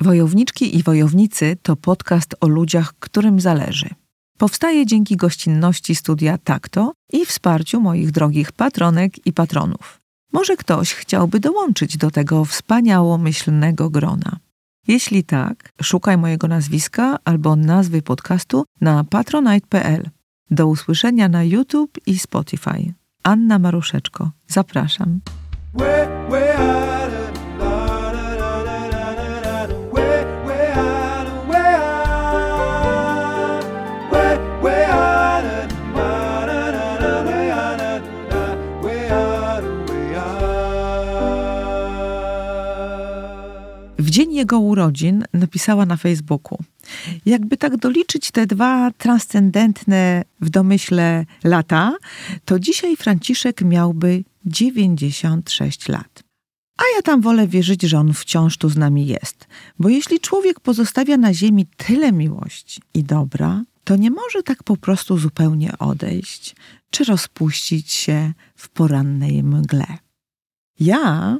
Wojowniczki i Wojownicy to podcast o ludziach, którym zależy. Powstaje dzięki gościnności studia Takto i wsparciu moich drogich patronek i patronów. Może ktoś chciałby dołączyć do tego wspaniałomyślnego grona. Jeśli tak, szukaj mojego nazwiska albo nazwy podcastu na patronite.pl. Do usłyszenia na YouTube i Spotify. Anna Maruszeczko. Zapraszam. W dzień jego urodzin napisała na Facebooku: Jakby tak doliczyć te dwa transcendentne w domyśle lata, to dzisiaj Franciszek miałby 96 lat. A ja tam wolę wierzyć, że on wciąż tu z nami jest, bo jeśli człowiek pozostawia na ziemi tyle miłości i dobra, to nie może tak po prostu zupełnie odejść czy rozpuścić się w porannej mgle. Ja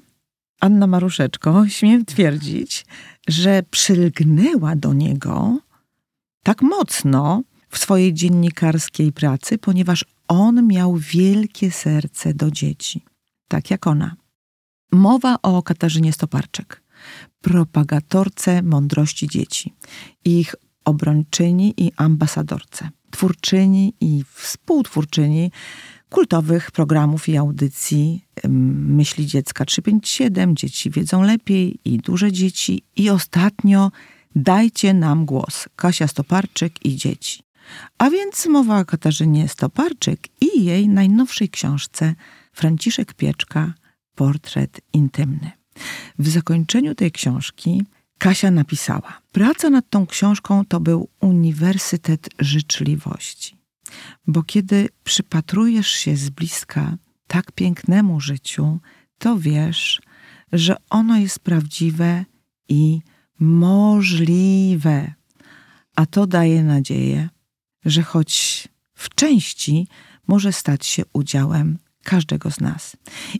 Anna Maruszeczko, śmiem twierdzić, że przylgnęła do niego tak mocno w swojej dziennikarskiej pracy, ponieważ on miał wielkie serce do dzieci, tak jak ona. Mowa o Katarzynie Stoparczyk, propagatorce mądrości dzieci, ich obrończyni i ambasadorce, twórczyni i współtwórczyni kultowych programów i audycji Myśli Dziecka 357, Dzieci wiedzą lepiej i Duże Dzieci i ostatnio Dajcie nam głos, Kasia Stoparczyk i dzieci. A więc mowa o Katarzynie Stoparczyk i jej najnowszej książce Franciszek Pieczka Portret intymny. W zakończeniu tej książki Kasia napisała: Praca nad tą książką to był uniwersytet życzliwości. Bo kiedy przypatrujesz się z bliska tak pięknemu życiu, to wiesz, że ono jest prawdziwe i możliwe. A to daje nadzieję, że choć w części może stać się udziałem każdego z nas.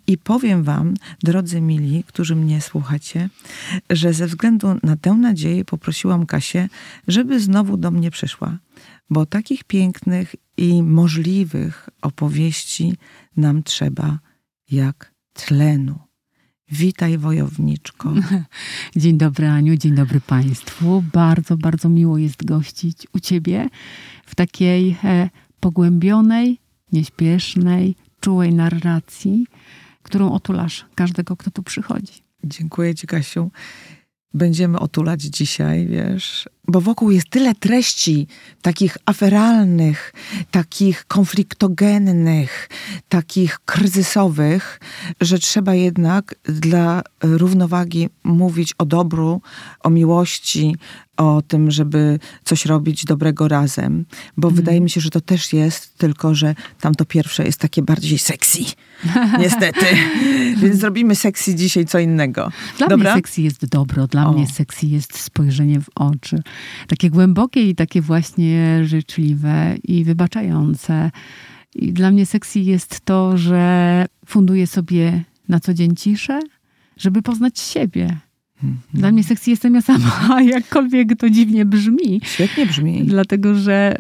I powiem Wam, drodzy mili, którzy mnie słuchacie, że ze względu na tę nadzieję poprosiłam Kasię, żeby znowu do mnie przyszła, bo takich pięknych i możliwych opowieści nam trzeba jak tlenu. Witaj, wojowniczko. Dzień dobry, Aniu, dzień dobry Państwu. Bardzo, bardzo miło jest gościć u Ciebie w takiej e, pogłębionej, nieśpiesznej, czułej narracji, którą otulasz każdego, kto tu przychodzi. Dziękuję Ci, Kasiu będziemy otulać dzisiaj, wiesz, bo wokół jest tyle treści takich aferalnych, takich konfliktogennych, takich kryzysowych, że trzeba jednak dla równowagi mówić o dobru, o miłości, o tym, żeby coś robić dobrego razem, bo mm. wydaje mi się, że to też jest, tylko że tamto pierwsze jest takie bardziej sexy. Niestety. Więc zrobimy sexy dzisiaj co innego. Dla Dobra? mnie sexy jest dobro, dla mnie sexy jest spojrzenie w oczy. Takie głębokie i takie właśnie życzliwe i wybaczające. I dla mnie sexy jest to, że funduję sobie na co dzień ciszę, żeby poznać siebie Mhm. Dla mnie seksy jestem ja sama, jakkolwiek to dziwnie brzmi. Świetnie brzmi. Dlatego, że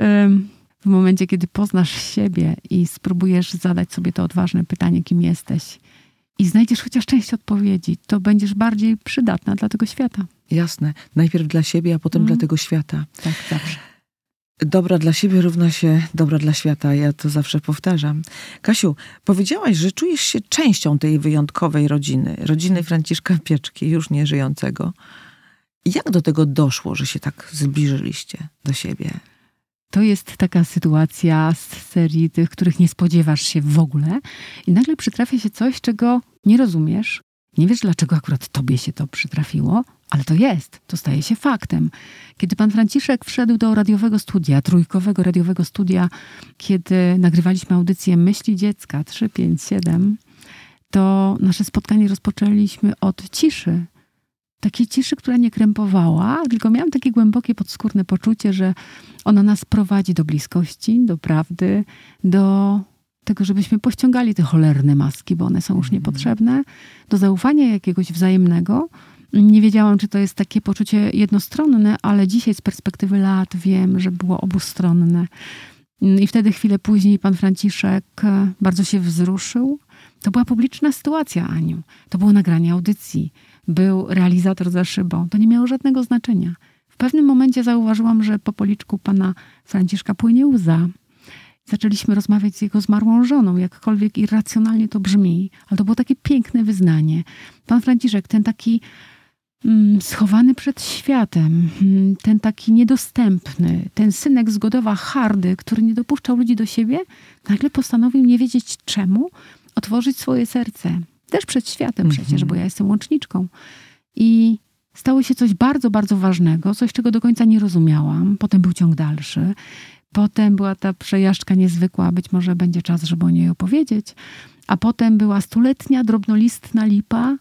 w momencie, kiedy poznasz siebie i spróbujesz zadać sobie to odważne pytanie, kim jesteś, i znajdziesz chociaż część odpowiedzi, to będziesz bardziej przydatna dla tego świata. Jasne. Najpierw dla siebie, a potem mm. dla tego świata. Tak, zawsze. Dobra dla siebie równa się dobra dla świata. Ja to zawsze powtarzam. Kasiu, powiedziałaś, że czujesz się częścią tej wyjątkowej rodziny, rodziny Franciszka Pieczki, już nie żyjącego. Jak do tego doszło, że się tak zbliżyliście do siebie? To jest taka sytuacja z serii tych, których nie spodziewasz się w ogóle, i nagle przytrafia się coś, czego nie rozumiesz. Nie wiesz, dlaczego akurat tobie się to przytrafiło, ale to jest, to staje się faktem. Kiedy pan Franciszek wszedł do radiowego studia, trójkowego radiowego studia, kiedy nagrywaliśmy audycję Myśli Dziecka 357, to nasze spotkanie rozpoczęliśmy od ciszy. Takiej ciszy, która nie krępowała, tylko miałam takie głębokie, podskórne poczucie, że ona nas prowadzi do bliskości, do prawdy, do tego, żebyśmy pościągali te cholerne maski, bo one są już mhm. niepotrzebne, do zaufania jakiegoś wzajemnego, Nie wiedziałam, czy to jest takie poczucie jednostronne, ale dzisiaj z perspektywy lat wiem, że było obustronne. I wtedy chwilę później pan Franciszek e, bardzo się wzruszył. To była publiczna sytuacja, Aniu. To było nagranie audycji. Był realizator za szybą. To nie miało żadnego znaczenia. W pewnym momencie zauważyłam, że po policzku pana Franciszka płynie łza. Zaczęliśmy rozmawiać z jego zmarłą żoną, jakkolwiek irracjonalnie to brzmi, ale to było takie piękne wyznanie. Pan Franciszek, ten taki mm, schowany przed światem, mm, ten taki niedostępny, ten synek zgodowa hardy, który nie dopuszczał ludzi do siebie, nagle postanowił nie wiedzieć czemu, otworzyć swoje serce. Też przed światem przecież, mm -hmm. bo ja jestem łączniczką. I stało się coś bardzo, bardzo ważnego, coś, czego do końca nie rozumiałam. Potem był ciąg dalszy. Potem była ta przejażdżka niezwykła, być może będzie czas, żeby o niej opowiedzieć. A potem była stuletnia drobnolistna lipa,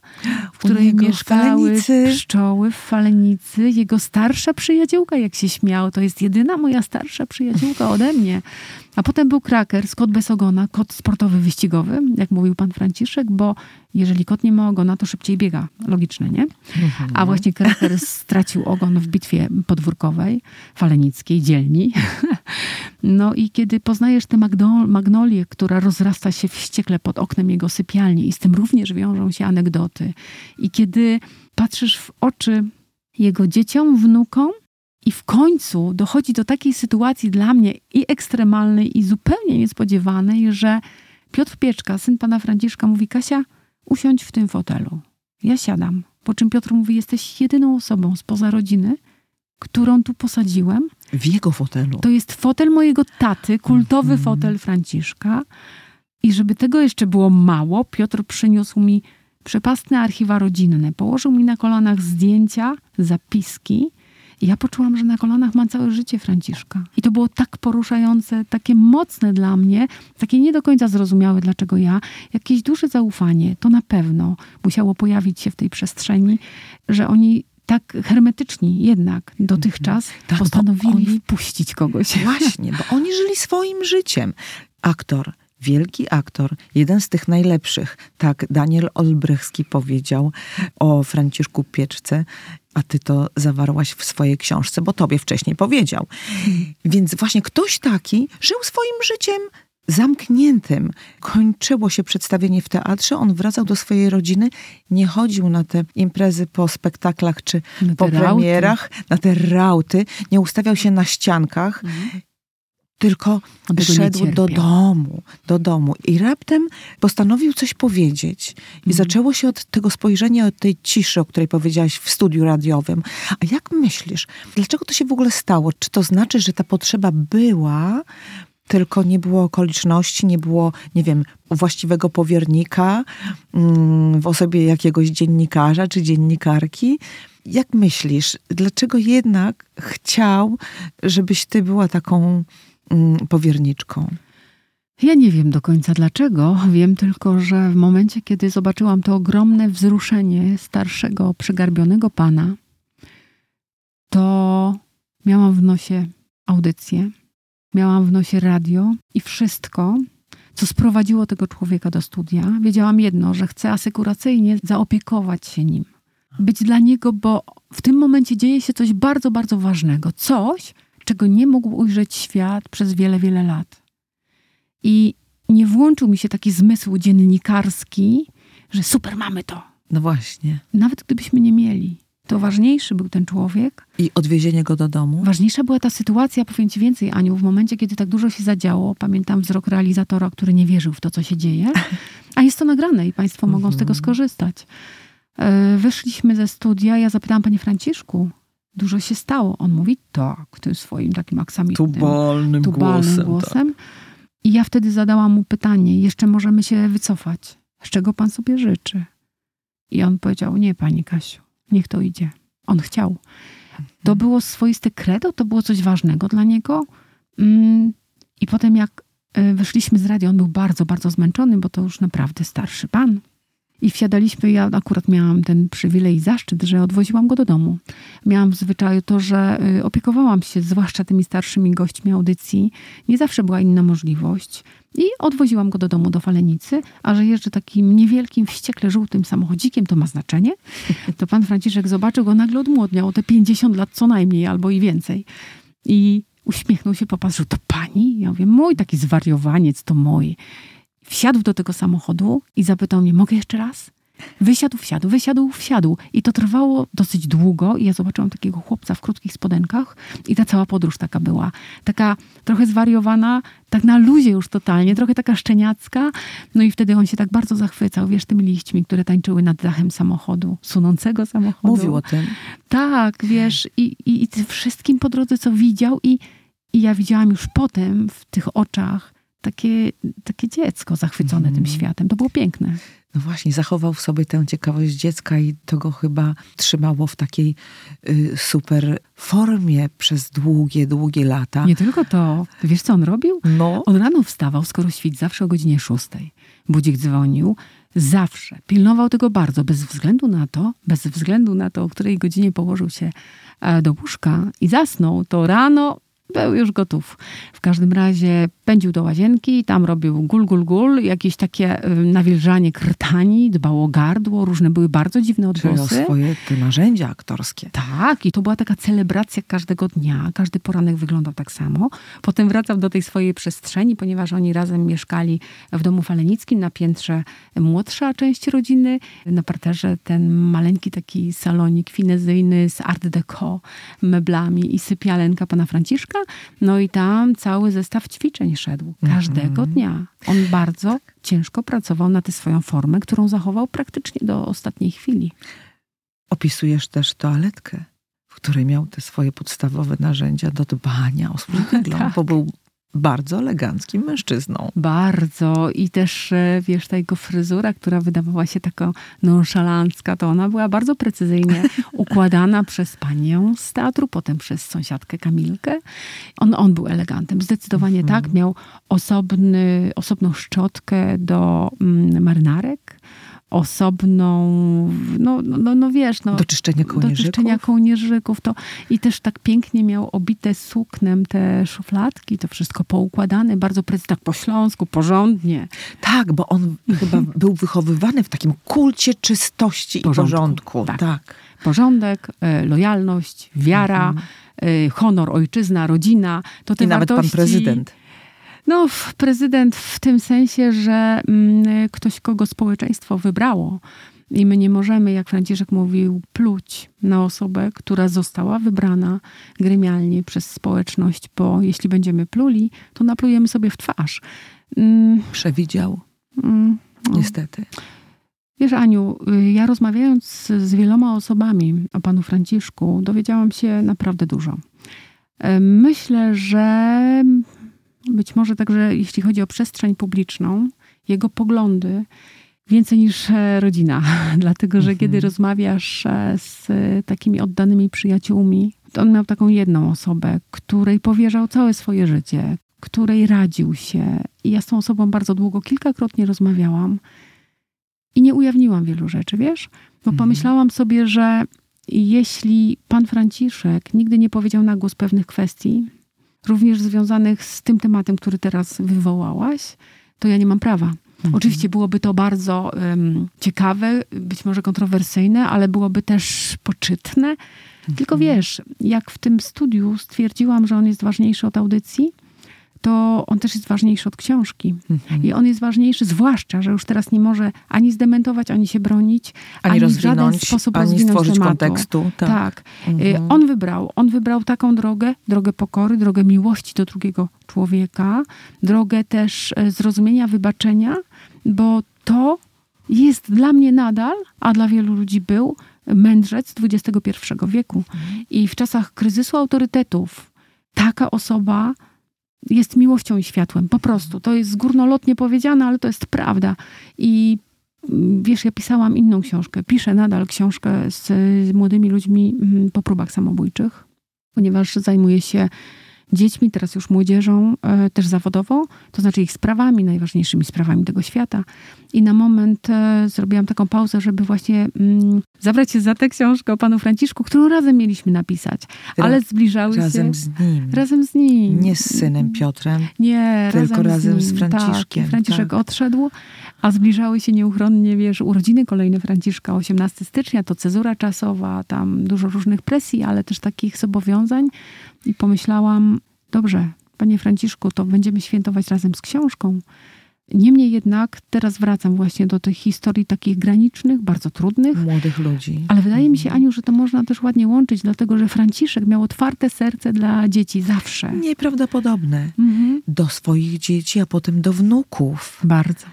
w której mieszkały pszczoły w falenicy. Jego starsza przyjaciółka, jak się śmiał, to jest jedyna moja starsza przyjaciółka ode mnie. A potem był kraker, kot bez ogona, kot sportowy, wyścigowy, jak mówił pan Franciszek, bo jeżeli kot nie ma ogona, to szybciej biega. Logiczne, nie? Mhm. A właśnie kraker stracił ogon w bitwie podwórkowej, falenickiej, dzielni. No i kiedy poznajesz tę magnolię, która rozrasta się wściekle pod oknem jego sypialni i z tym również wiążą się anegdoty. I kiedy patrzysz w oczy jego dzieciom, wnukom, i w końcu dochodzi do takiej sytuacji dla mnie i ekstremalnej, i zupełnie niespodziewanej, że Piotr Pieczka, syn pana Franciszka, mówi: Kasia, usiądź w tym fotelu. Ja siadam. Po czym Piotr mówi: Jesteś jedyną osobą spoza rodziny, którą tu posadziłem. W jego fotelu. To jest fotel mojego taty, kultowy mm. fotel Franciszka. I żeby tego jeszcze było mało, Piotr przyniósł mi przepastne archiwa rodzinne. Położył mi na kolanach zdjęcia, zapiski i ja poczułam, że na kolanach mam całe życie Franciszka. I to było tak poruszające, takie mocne dla mnie, takie nie do końca zrozumiałe, dlaczego ja. Jakieś duże zaufanie, to na pewno musiało pojawić się w tej przestrzeni, że oni tak hermetyczni jednak dotychczas tak, postanowili wpuścić kogoś. Właśnie, bo oni żyli swoim życiem. Aktor, wielki aktor, jeden z tych najlepszych. Tak Daniel Olbrychski powiedział o Franciszku Pieczce a ty to zawarłaś w swojej książce, bo tobie wcześniej powiedział. Więc właśnie ktoś taki żył swoim życiem zamkniętym. Kończyło się przedstawienie w teatrze, on wracał do swojej rodziny, nie chodził na te imprezy po spektaklach czy po premierach, na te rauty, nie ustawiał się na ściankach. Mhm tylko szedł do domu, do domu i raptem postanowił coś powiedzieć. I mm. zaczęło się od tego spojrzenia, od tej ciszy, o której powiedziałaś w studiu radiowym. A jak myślisz, dlaczego to się w ogóle stało? Czy to znaczy, że ta potrzeba była, tylko nie było okoliczności, nie było, nie wiem, właściwego powiernika mm, w osobie jakiegoś dziennikarza czy dziennikarki? Jak myślisz, dlaczego jednak chciał, żebyś ty była taką powierniczką? Ja nie wiem do końca dlaczego. Wiem tylko, że w momencie, kiedy zobaczyłam to ogromne wzruszenie starszego, przegarbionego pana, to miałam w nosie audycję, miałam w nosie radio i wszystko, co sprowadziło tego człowieka do studia. Wiedziałam jedno, że chcę asekuracyjnie zaopiekować się nim. Być dla niego, bo w tym momencie dzieje się coś bardzo, bardzo ważnego. Coś, czego nie mógł ujrzeć świat przez wiele, wiele lat. I nie włączył mi się taki zmysł dziennikarski, że super, mamy to. No właśnie. Nawet gdybyśmy nie mieli. To ważniejszy był ten człowiek. I odwiezienie go do domu? Ważniejsza była ta sytuacja, powiem ci więcej, Aniu, w momencie, kiedy tak dużo się zadziało, pamiętam wzrok realizatora, który nie wierzył w to, co się dzieje, a jest to nagrane i państwo mogą z tego mhm. skorzystać. E, wyszliśmy ze studia, ja zapytałam, panie Franciszku, dużo się stało. On mówi tak, tym swoim takim aksamitnym, tubalnym, tubalnym głosem. głosem. Tak. I ja wtedy zadałam mu pytanie, jeszcze możemy się wycofać. Z czego pan sobie życzy? I on powiedział, nie pani Kasiu, niech to idzie. On chciał. To mhm. było swoiste credo, to było coś ważnego dla niego. Mm, I potem jak e, wyszliśmy z radia, on był bardzo, bardzo zmęczony, bo to już naprawdę starszy pan. I wsiadaliśmy, ja akurat miałam ten przywilej i zaszczyt, że odwoziłam go do domu. Miałam w zwyczaju to, że y, opiekowałam się zwłaszcza tymi starszymi gośćmi audycji. Nie zawsze była inna możliwość. I odwoziłam go do domu, do Falenicy, a że jeżdżę takim niewielkim, wściekle żółtym samochodzikiem, to ma znaczenie. To pan Franciszek zobaczył go, nagle odmłodniał o te 50 lat co najmniej, albo i więcej. I uśmiechnął się, popatrzył, to pani? Ja mówię, mój taki zwariowaniec, to mój. Wsiadł do tego samochodu i zapytał mnie, mogę jeszcze raz? Wysiadł, wsiadł, wysiadł, wsiadł. I to trwało dosyć długo. I ja zobaczyłam takiego chłopca w krótkich spodenkach. I ta cała podróż taka była. Taka trochę zwariowana, tak na luzie już totalnie, trochę taka szczeniacka. No i wtedy on się tak bardzo zachwycał, wiesz, tymi liśćmi, które tańczyły nad dachem samochodu, sunącego samochodu. Mówił o tym. Tak, wiesz, i, i, i wszystkim po drodze, co widział. I, I ja widziałam już potem w tych oczach takie, takie dziecko zachwycone mm. tym światem. To było piękne. No właśnie, zachował w sobie tę ciekawość dziecka i to go chyba trzymało w takiej y, super formie przez długie, długie lata. Nie tylko to. Wiesz, co on robił? No. On rano wstawał, skoro świt, zawsze o godzinie szóstej. Budzik dzwonił. Zawsze. Pilnował tego bardzo, bez względu na to, bez względu na to, o której godzinie położył się e, do łóżka i zasnął, to rano był już gotów. W każdym razie pędził do łazienki, tam robił gul, gul, gul, jakieś takie y, nawilżanie krtani, dbał o gardło, różne były bardzo dziwne odgłosy. Czyli o swoje te narzędzia aktorskie. Tak, i to była taka celebracja każdego dnia. Każdy poranek wyglądał tak samo. Potem wracał do tej swojej przestrzeni, ponieważ oni razem mieszkali w domu falenickim, na piętrze młodsza część rodziny, na parterze ten maleńki taki salonik finezyjny z art deco, meblami i sypialenka pana Franciszka. No i tam cały zestaw ćwiczeń szedł każdego -hmm. dnia. On bardzo ciężko pracował na tę swoją formę, którą zachował praktycznie do ostatniej chwili. Opisujesz też toaletkę, w której miał te swoje podstawowe narzędzia do dbania o swój wygląd, tak. bo był bardzo eleganckim mężczyzną. Bardzo. I też, e, wiesz, ta jego fryzura, która wydawała się taka nonszalancka, to ona była bardzo precyzyjnie układana przez panią z teatru, potem przez sąsiadkę Kamilkę. On, on był elegantem. Zdecydowanie mhm. tak. Miał osobny, osobną szczotkę do mm, marynarek osobną, no, no, no wiesz, no, do czyszczenia kołnierzyków. Do czyszczenia kołnierzyków. To, I też tak pięknie miał obite suknem te szufladki, to wszystko poukładane, bardzo precyzyjnie, tak po śląsku, porządnie. Tak, bo on chyba był wychowywany w takim kulcie czystości porządku. i porządku. Tak. tak. Porządek, e, lojalność, wiara, mhm. E, honor, ojczyzna, rodzina. To te I nawet wartości, pan prezydent no, prezydent w tym sensie, że mm, ktoś, kogo społeczeństwo wybrało. I my nie możemy, jak Franciszek mówił, pluć na osobę, która została wybrana gremialnie przez społeczność, bo jeśli będziemy pluli, to naplujemy sobie w twarz. Mm. Przewidział. Mm, no. Niestety. Wiesz, Aniu, ja rozmawiając z wieloma osobami o panu Franciszku, dowiedziałam się naprawdę dużo. Myślę, że być może także jeśli chodzi o przestrzeń publiczną, jego poglądy więcej niż e, rodzina. Dlatego, że mhm. kiedy rozmawiasz e, z takimi oddanymi przyjaciółmi, to on miał taką jedną osobę, której powierzał całe swoje życie, której radził się. I ja z tą osobą bardzo długo, kilkakrotnie rozmawiałam i nie ujawniłam wielu rzeczy, wiesz? Bo mhm. pomyślałam sobie, że jeśli pan Franciszek nigdy nie powiedział na głos pewnych kwestii, również związanych z tym tematem, który teraz wywołałaś, to ja nie mam prawa. Mhm. Oczywiście byłoby to bardzo um, ciekawe, być może kontrowersyjne, ale byłoby też poczytne. Mhm. Tylko wiesz, jak w tym studiu stwierdziłam, że on jest ważniejszy od audycji, to on też jest ważniejszy od książki. Mhm. I on jest ważniejszy, zwłaszcza, że już teraz nie może ani zdementować, ani się bronić, ani, ani w żaden sposób ani stworzyć tematu. kontekstu. Tak. tak. Mhm. On wybrał, on wybrał taką drogę, drogę pokory, drogę miłości do drugiego człowieka, drogę też e, zrozumienia, wybaczenia, bo to jest dla mnie nadal, a dla wielu ludzi był, mędrzec XXI wieku. Mhm. I w czasach kryzysu autorytetów taka osoba jest miłością i światłem. Po prostu. To jest górnolotnie powiedziane, ale to jest prawda. I mm, wiesz, ja pisałam inną książkę. Piszę nadal książkę z, młodymi ludźmi mm, po próbach samobójczych, ponieważ zajmuję się dziećmi, teraz już młodzieżą, e, też zawodowo, to znaczy ich sprawami, najważniejszymi sprawami tego świata. I na moment e, zrobiłam taką pauzę, żeby właśnie mm, zabrać się za tę książkę o panu Franciszku, którą razem mieliśmy napisać. Ale zbliżały razem się... z nim. Razem z nim. Nie z synem Piotrem. Nie, tylko razem, razem z, nim. Franciszkiem. Tak, Franciszek tak. odszedł, a zbliżały się nieuchronnie, wiesz, urodziny kolejne Franciszka, 18 stycznia, to cezura czasowa, tam dużo różnych presji, ale też takich zobowiązań. I pomyślałam, dobrze, panie Franciszku, to będziemy świętować razem z książką. Niemniej jednak teraz wracam właśnie do tych historii takich granicznych, bardzo trudnych. Młodych ludzi. Ale wydaje mi się, Aniu, że to można też ładnie łączyć, dlatego że Franciszek miał otwarte serce dla dzieci zawsze. Nieprawdopodobne. Mhm. Do swoich dzieci, a potem do wnuków. Bardzo.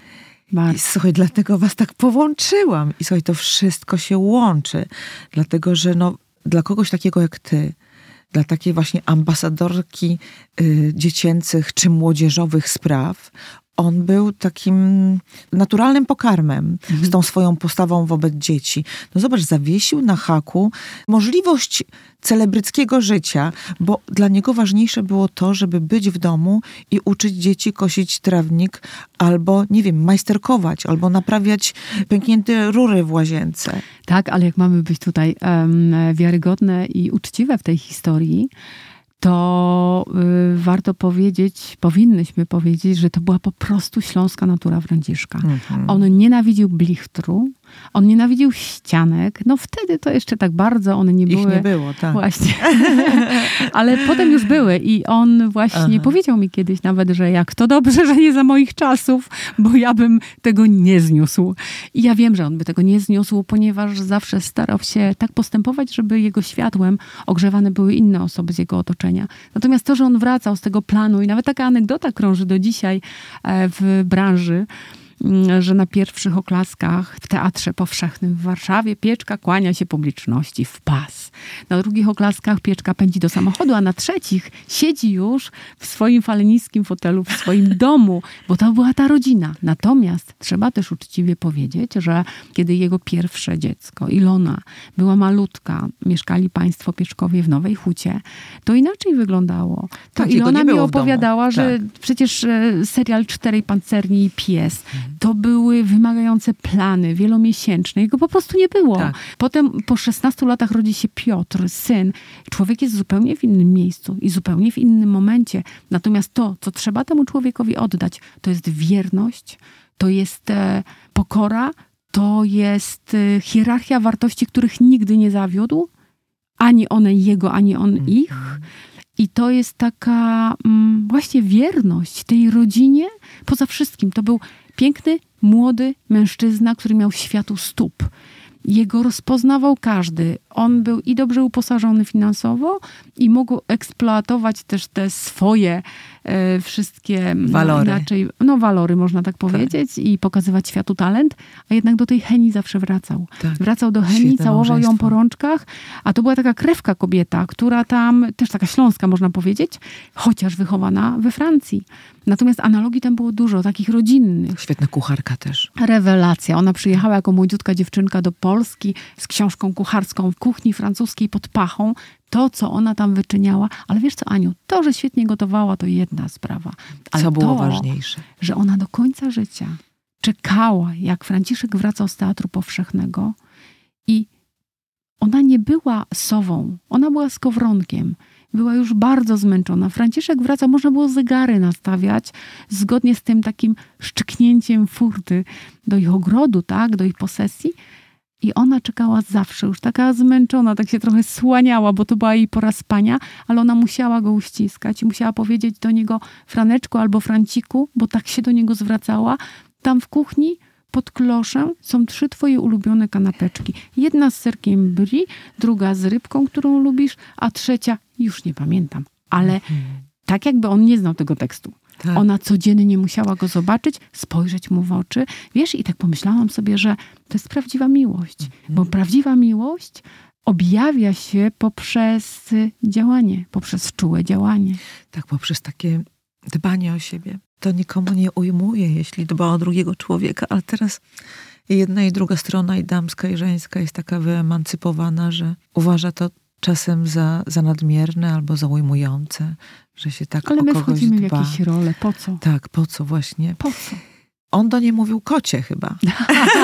Bardzo. I słuchaj, dlatego was tak połączyłam. I słuchaj, to wszystko się łączy. Dlatego, że no, dla kogoś takiego jak ty, dla takiej właśnie ambasadorki y, dziecięcych czy młodzieżowych spraw, on był takim naturalnym pokarmem Mhm. z tą swoją postawą wobec dzieci. No zobacz, zawiesił na haku możliwość celebryckiego życia, bo dla niego ważniejsze było to, żeby być w domu i uczyć dzieci kosić trawnik albo, nie wiem, majsterkować, albo naprawiać pęknięte rury w łazience. Tak, ale jak mamy być tutaj em, wiarygodne i uczciwe w tej historii, to y, warto powiedzieć, powinnyśmy powiedzieć, że to była po prostu śląska natura Franciszka. Mhm. On nienawidził blichtru, on nienawidził ścianek. No wtedy to jeszcze tak bardzo one nie Ich były. nie było, tak. Właśnie. Ale potem już były i on właśnie Aha. powiedział mi kiedyś nawet, że jak to dobrze, że nie za moich czasów, bo ja bym tego nie zniósł. I ja wiem, że on by tego nie zniósł, ponieważ zawsze starał się tak postępować, żeby jego światłem ogrzewane były inne osoby z jego otoczenia. Natomiast to, że on wracał z tego planu i nawet taka anegdota krąży do dzisiaj e, w branży, że na pierwszych oklaskach w Teatrze Powszechnym w Warszawie Pieczka kłania się publiczności w pas. Na drugich oklaskach Pieczka pędzi do samochodu, a na trzecich siedzi już w swoim faleniskim fotelu w swoim domu, bo to była ta rodzina. Natomiast trzeba też uczciwie powiedzieć, że kiedy jego pierwsze dziecko, Ilona, była malutka, mieszkali państwo Pieczkowie w Nowej Hucie, to inaczej wyglądało. To Tak, Ilona mi opowiadała, że Tak. przecież e, serial Czterej Pancerni i Pies to były wymagające plany wielomiesięczne. Jego po prostu nie było. Tak. Potem po 16 latach rodzi się Piotr, syn. Człowiek jest zupełnie w innym miejscu i zupełnie w innym momencie. Natomiast to, co trzeba temu człowiekowi oddać, to jest wierność, to jest e, pokora, to jest e, hierarchia wartości, których nigdy nie zawiódł. Ani one jego, ani on ich. I to jest taka mm, właśnie wierność tej rodzinie poza wszystkim. To był piękny, młody mężczyzna, który miał światu stóp. Jego rozpoznawał każdy. On był i dobrze uposażony finansowo, i mógł eksploatować też te swoje e, wszystkie no, Walory. inaczej, no walory można tak powiedzieć, i pokazywać światu talent, a jednak do tej chemii zawsze wracał. Tak. Wracał do chemii, Świetne całował ją małżeństwo. po rączkach, a to była taka krewka kobieta, która tam, też taka śląska można powiedzieć, chociaż wychowana we Francji. Natomiast analogii tam było dużo, takich rodzinnych. Świetna kucharka też. Rewelacja. Ona przyjechała jako młodziutka dziewczynka do Polski z książką kucharską w kuchni francuskiej pod pachą. To, co ona tam wyczyniała. Ale wiesz co, Aniu, to, że świetnie gotowała, to jedna sprawa. Ale Co było to, ważniejsze? że ona do końca życia czekała, jak Franciszek wracał z Teatru Powszechnego i ona nie była sową, ona była skowronkiem. Była już bardzo zmęczona. Franciszek wraca, można było zegary nastawiać zgodnie z tym takim szczyknięciem furty do ich ogrodu, tak, do ich posesji. I ona czekała zawsze, już taka zmęczona, tak się trochę słaniała, bo to była jej pora spania, ale ona musiała go uściskać i musiała powiedzieć do niego Franeczku albo Franciku, bo tak się do niego zwracała. Tam w kuchni pod kloszem są trzy twoje ulubione kanapeczki. Jedna z serkiem brie, druga z rybką, którą lubisz, a trzecia, już nie pamiętam, ale tak jakby on nie znał tego tekstu. Tak. Ona codziennie musiała go zobaczyć, spojrzeć mu w oczy. Wiesz, i tak pomyślałam sobie, że to jest prawdziwa miłość, bo prawdziwa miłość objawia się poprzez y, działanie, poprzez czułe działanie. Tak, poprzez takie dbanie o siebie. To nikomu nie ujmuje, jeśli dba o drugiego człowieka, ale teraz jedna i druga strona, i damska, i żeńska, jest taka wyemancypowana, że uważa to czasem za, za nadmierne albo za ujmujące, że się tak Ale o my wchodzimy w jakieś role. Po co? Tak, po co właśnie? Po co? On do niej mówił kocie chyba.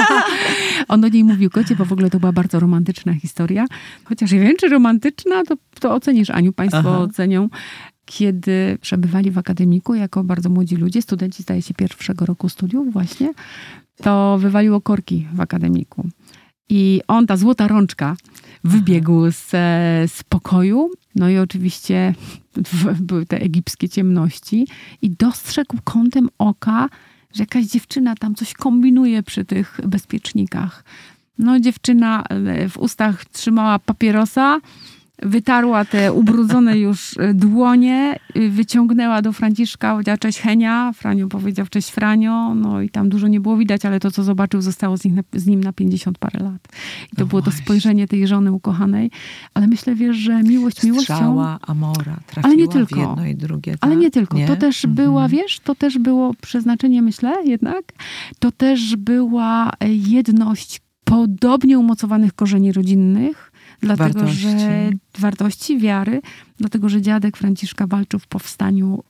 On do niej mówił kocie, bo w ogóle to była bardzo romantyczna historia. Chociaż nie wiem, czy romantyczna, to, to ocenisz, Aniu, państwo Aha. ocenią. Kiedy przebywali w akademiku jako bardzo młodzi ludzie, studenci zdaje się pierwszego roku studiów właśnie, to wywaliło korki w akademiku. I on, ta złota rączka, wybiegł z, z pokoju. No i oczywiście były te egipskie ciemności. I dostrzegł kątem oka, że jakaś dziewczyna tam coś kombinuje przy tych bezpiecznikach. No, dziewczyna e, w ustach trzymała papierosa, wytarła te ubrudzone już e, dłonie, y, wyciągnęła do Franciszka, powiedziała cześć Henia, Franio powiedział cześć Franio, no i tam dużo nie było widać, ale to, co zobaczył, zostało z, nich na, z nim na 50 parę lat. I to No było to właśnie. spojrzenie tej żony ukochanej, ale myślę, wiesz, że miłość miłością... Strzała, Amora, trafiła Ale nie tylko. w jedno i drugie. Ale tak? nie tylko. To też Mhm. była, wiesz, to też było przeznaczenie, myślę jednak. To też była e, jedność podobnie umocowanych korzeni rodzinnych, dlatego Wartości. że wartości, wiary, dlatego że dziadek Franciszka walczył w powstaniu.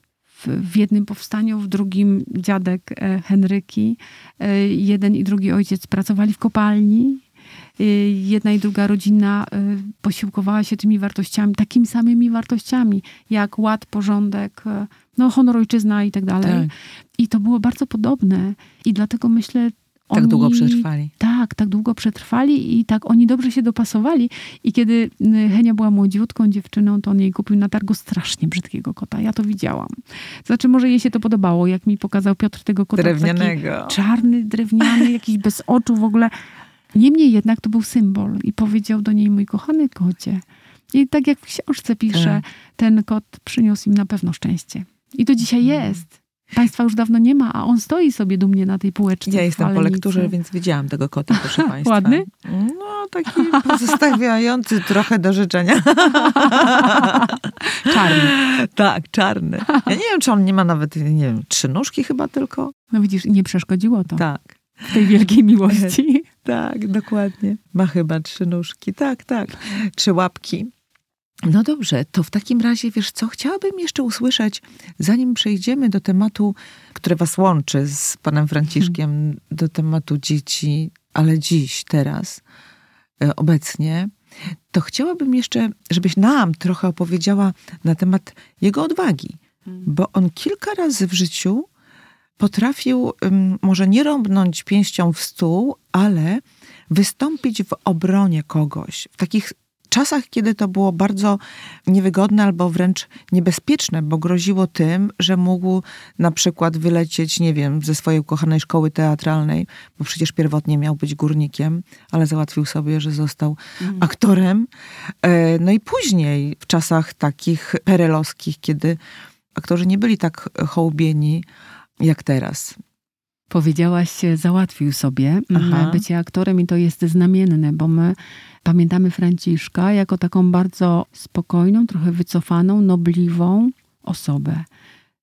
W, jednym powstaniu, w drugim dziadek e, Henryki, e, jeden i drugi ojciec pracowali w kopalni. E, Jedna i druga rodzina posiłkowała się tymi wartościami, takimi samymi wartościami, jak ład, porządek, no, honor ojczyzna i tak dalej. Tak, I to było bardzo podobne. I dlatego myślę, tak oni, długo przetrwali. Tak, tak długo przetrwali i tak oni dobrze się dopasowali. I kiedy y, Henia była młodziutką dziewczyną, to on jej kupił na targu strasznie brzydkiego kota. Ja to widziałam. Znaczy, może jej się to podobało, jak mi pokazał Piotr tego kota. Drewnianego. czarny, drewniany, jakiś bez oczu w ogóle. Niemniej jednak to był symbol i powiedział do niej, mój kochany kocie. I tak jak w książce pisze, Tak. ten kot przyniósł im na pewno szczęście. I to dzisiaj Mhm. jest. Państwa już dawno nie ma, a on stoi sobie dumnie na tej półeczce. Ja jestem po lekturze, więc widziałam tego kota, proszę Państwa. Ładny? No, taki pozostawiający trochę do życzenia. Czarny. tak, czarny. Ja nie wiem, czy on nie ma nawet, nie wiem, trzy nóżki chyba tylko. No widzisz, nie przeszkodziło to Tak, w tej wielkiej miłości. tak, dokładnie. Ma chyba trzy nóżki, tak, tak. Trzy łapki. No dobrze, to w takim razie, wiesz co, chciałabym jeszcze usłyszeć, zanim przejdziemy do tematu, który was łączy z panem Franciszkiem, do tematu dzieci, ale dziś, teraz, e, obecnie, to chciałabym jeszcze, żebyś nam trochę opowiedziała na temat jego odwagi, bo on kilka razy w życiu potrafił ym, może nie rąbnąć pięścią w stół, ale wystąpić w obronie kogoś. W takich czasach, kiedy to było bardzo niewygodne albo wręcz niebezpieczne, bo groziło tym, że mógł na przykład wylecieć, nie wiem, ze swojej ukochanej szkoły teatralnej, bo przecież pierwotnie miał być górnikiem, ale załatwił sobie, że został aktorem. E, No i później, w czasach takich perelowskich, kiedy aktorzy nie byli tak hołubieni jak teraz. Powiedziałaś, e, załatwił sobie Aha. Aha. bycie aktorem i to jest znamienne, bo my pamiętamy Franciszka jako taką bardzo spokojną, trochę wycofaną, nobliwą osobę.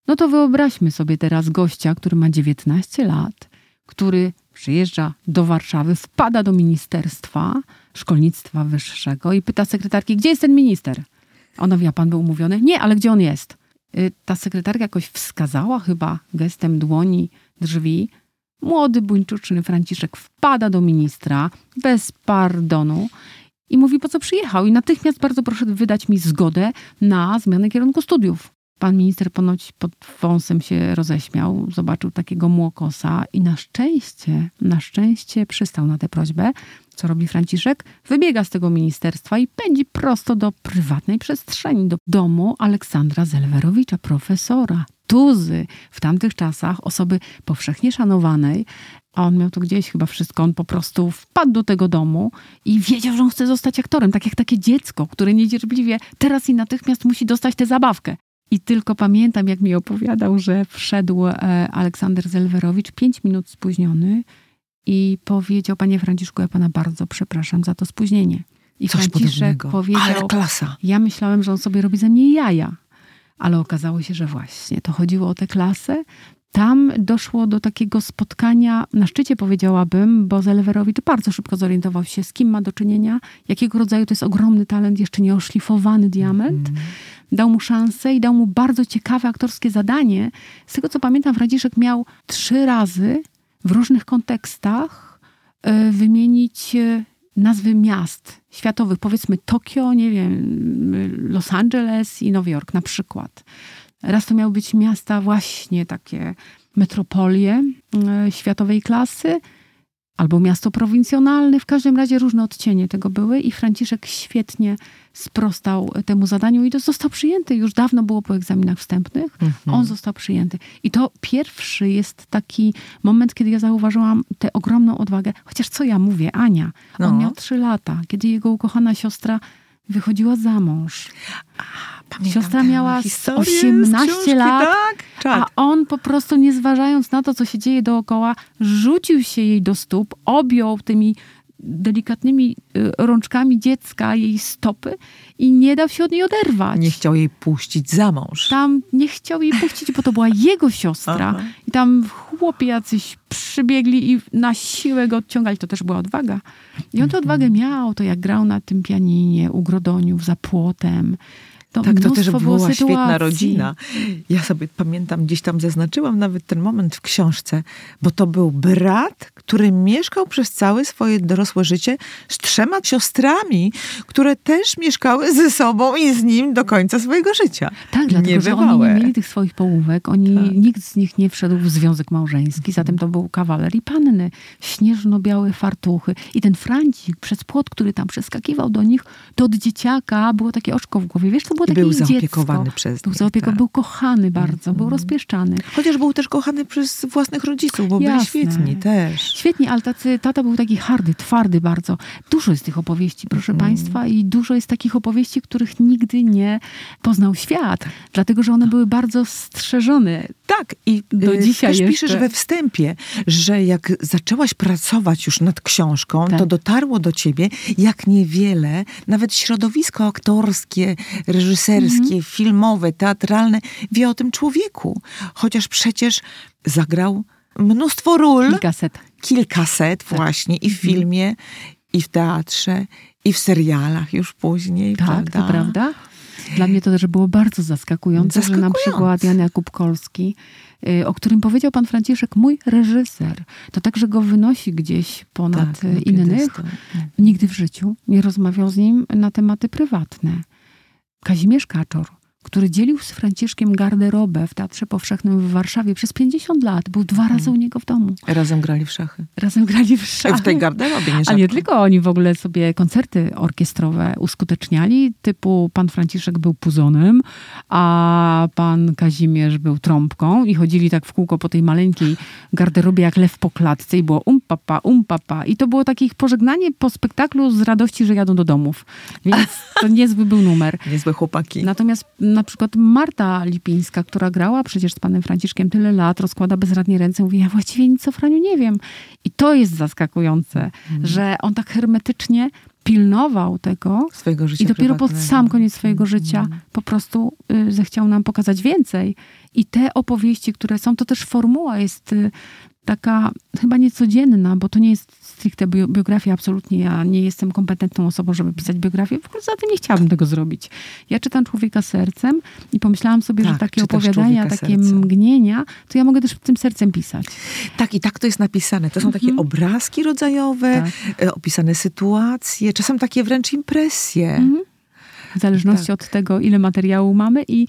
No to wyobraźmy sobie teraz gościa, który ma 19 lat, który przyjeżdża do Warszawy, wpada do Ministerstwa Szkolnictwa Wyższego i pyta sekretarki, gdzie jest ten minister? Ona wie, pan był umówiony? Nie, ale gdzie on jest? Y, Ta sekretarka jakoś wskazała chyba gestem dłoni drzwi. Młody, buńczuczny Franciszek wpada do ministra bez pardonu i mówi, po co przyjechał. I natychmiast bardzo proszę wydać mi zgodę na zmianę kierunku studiów. Pan minister ponoć pod wąsem się roześmiał, zobaczył takiego młokosa i na szczęście, na szczęście przystał na tę prośbę. Co robi Franciszek? Wybiega z tego ministerstwa i pędzi prosto do prywatnej przestrzeni, do domu Aleksandra Zelwerowicza, profesora, tuzy w tamtych czasach, osoby powszechnie szanowanej, a on miał to gdzieś chyba wszystko. On po prostu wpadł do tego domu i wiedział, że on chce zostać aktorem, tak jak takie dziecko, które niecierpliwie teraz i natychmiast musi dostać tę zabawkę. I tylko pamiętam, jak mi opowiadał, że wszedł e, Aleksander Zelwerowicz, pięć minut spóźniony i powiedział, panie Franciszku, ja pana bardzo przepraszam za to spóźnienie. I Coś Franciszek podobnego. powiedział, Ale klasa. ja myślałem, że on sobie robi ze mnie jaja. Ale okazało się, że właśnie to chodziło o tę klasę tam doszło do takiego spotkania na szczycie, powiedziałabym, bo Zelwerowicz bardzo szybko zorientował się, z kim ma do czynienia, jakiego rodzaju to jest ogromny talent, jeszcze nieoszlifowany diament. Mm. Dał mu szansę i dał mu bardzo ciekawe aktorskie zadanie. Z tego co pamiętam, Franciszek miał trzy razy w różnych kontekstach y, wymienić y, nazwy miast światowych, powiedzmy Tokio, nie wiem, Los Angeles i Nowy Jork na przykład. Raz to miały być miasta właśnie takie metropolie e, światowej klasy, albo miasto prowincjonalne. W każdym razie różne odcienie tego były i Franciszek świetnie sprostał temu zadaniu i to został przyjęty. Już dawno było po egzaminach wstępnych. Mhm. On został przyjęty. I to pierwszy jest taki moment, kiedy ja zauważyłam tę ogromną odwagę. Chociaż co ja mówię, Ania, no. on miał trzy lata, kiedy jego ukochana siostra wychodziła za mąż. Pamiętam Siostra miała 18 lat, tak? tak? a on po prostu nie zważając na to, co się dzieje dookoła, rzucił się jej do stóp, objął tymi delikatnymi y, rączkami dziecka jej stopy i nie dał się od niej oderwać. Nie chciał jej puścić za mąż. Tam nie chciał jej puścić, bo to była jego siostra. Aha. I tam chłopi jacyś przybiegli i na siłę go odciągali. To też była odwaga. I on tę odwagę miał, to jak grał na tym pianinie u Grodoniów za płotem to tak, to też była świetna rodzina. Ja sobie pamiętam, gdzieś tam zaznaczyłam nawet ten moment w książce, bo to był brat, który mieszkał przez całe swoje dorosłe życie z trzema siostrami, które też mieszkały ze sobą i z nim do końca swojego życia. Tak, dlatego, Niebywałe. że oni nie mieli tych swoich połówek, oni, tak. nikt z nich nie wszedł w związek małżeński, zatem to był kawaler i panny, śnieżno-białe fartuchy. I ten Francik przez płot, który tam przeskakiwał do nich, to od dzieciaka było takie oczko w głowie. Wiesz, to było było takie był zaopiekowany dziecko. przez był zaopiekowany, tak. Był kochany bardzo, mm. był rozpieszczany. Chociaż był też kochany przez własnych rodziców, bo Jasne. byli świetni też. Świetni, ale tacy, tata był taki hardy, twardy bardzo. Dużo jest tych opowieści, proszę mm. Państwa, i dużo jest takich opowieści, których nigdy nie poznał świat, dlatego, że one były bardzo strzeżone. Tak, i do y, dzisiaj też jeszcze. piszesz we wstępie, że jak zaczęłaś pracować już nad książką, tak. to dotarło do ciebie, jak niewiele, nawet środowisko aktorskie, reżyserskie, -hmm. filmowe, teatralne wie o tym człowieku. Chociaż przecież zagrał mnóstwo ról. Kilkaset. Kilkaset tak. właśnie i w mhm. filmie, i w teatrze, i w serialach już później, tak, prawda? to prawda. Dla mnie to też było bardzo zaskakujące, że na przykład Jan Jakub Kolski, y, o którym powiedział pan Franciszek, mój reżyser, to także go wynosi gdzieś ponad tak, innych. Nigdy w życiu nie rozmawiał z nim na tematy prywatne. Kazimierz Kaczor, który dzielił z Franciszkiem garderobę w Teatrze Powszechnym w Warszawie przez 50 lat. Był dwa razy u niego w domu. Razem grali w szachy. Razem grali w szachy. W tej garderobie, nie A nie tylko oni w ogóle sobie koncerty orkiestrowe uskuteczniali, typu pan Franciszek był puzonem, a pan Kazimierz był trąbką i chodzili tak w kółko po tej maleńkiej garderobie jak lew po klatce i było um papa, um papa. I to było takie ich pożegnanie po spektaklu z radości, że jadą do domów. Więc to niezły był numer. Niezłe chłopaki. Natomiast na przykład Marta Lipińska, która grała przecież z panem Franciszkiem tyle lat, rozkłada bezradnie ręce, mówi, ja właściwie nic o Franiu nie wiem. I to jest zaskakujące, mm. że on tak hermetycznie pilnował tego swojego życia i dopiero pod sam koniec swojego mm. życia po prostu y, zechciał nam pokazać więcej. I te opowieści, które są, to też formuła jest y, taka chyba niecodzienna, bo to nie jest stricte biografia, absolutnie ja nie jestem kompetentną osobą, żeby pisać biografię, w ogóle za tym nie chciałabym tego zrobić. Ja czytam człowieka sercem i pomyślałam sobie, tak, że takie opowiadania, takie sercem. mgnienia, to ja mogę też tym sercem pisać. Tak, i tak to jest napisane. To są takie mhm. obrazki rodzajowe, tak. E, opisane sytuacje, czasem takie wręcz impresje. Mhm w zależności tak. od tego, ile materiału mamy i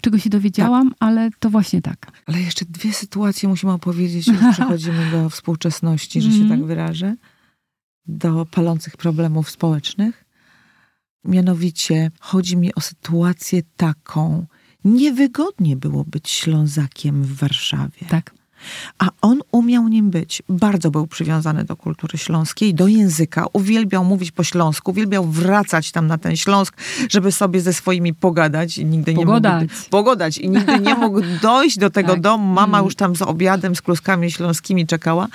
czego się dowiedziałam, tak. ale to właśnie tak. Ale jeszcze dwie sytuacje musimy opowiedzieć, już przechodzimy do współczesności, że się mhm. tak wyrażę, do palących problemów społecznych. Mianowicie chodzi mi o sytuację taką, niewygodnie było być Ślązakiem w Warszawie. Tak. A on umiał nim być. Bardzo był przywiązany do kultury śląskiej, do języka. Uwielbiał mówić po śląsku, uwielbiał wracać tam na ten Śląsk, żeby sobie ze swoimi pogadać. I nigdy pogodać. nie mógł, pogodać. I nigdy nie mógł dojść do tego tak. domu. Mama mm. już tam z obiadem, z kluskami śląskimi czekała,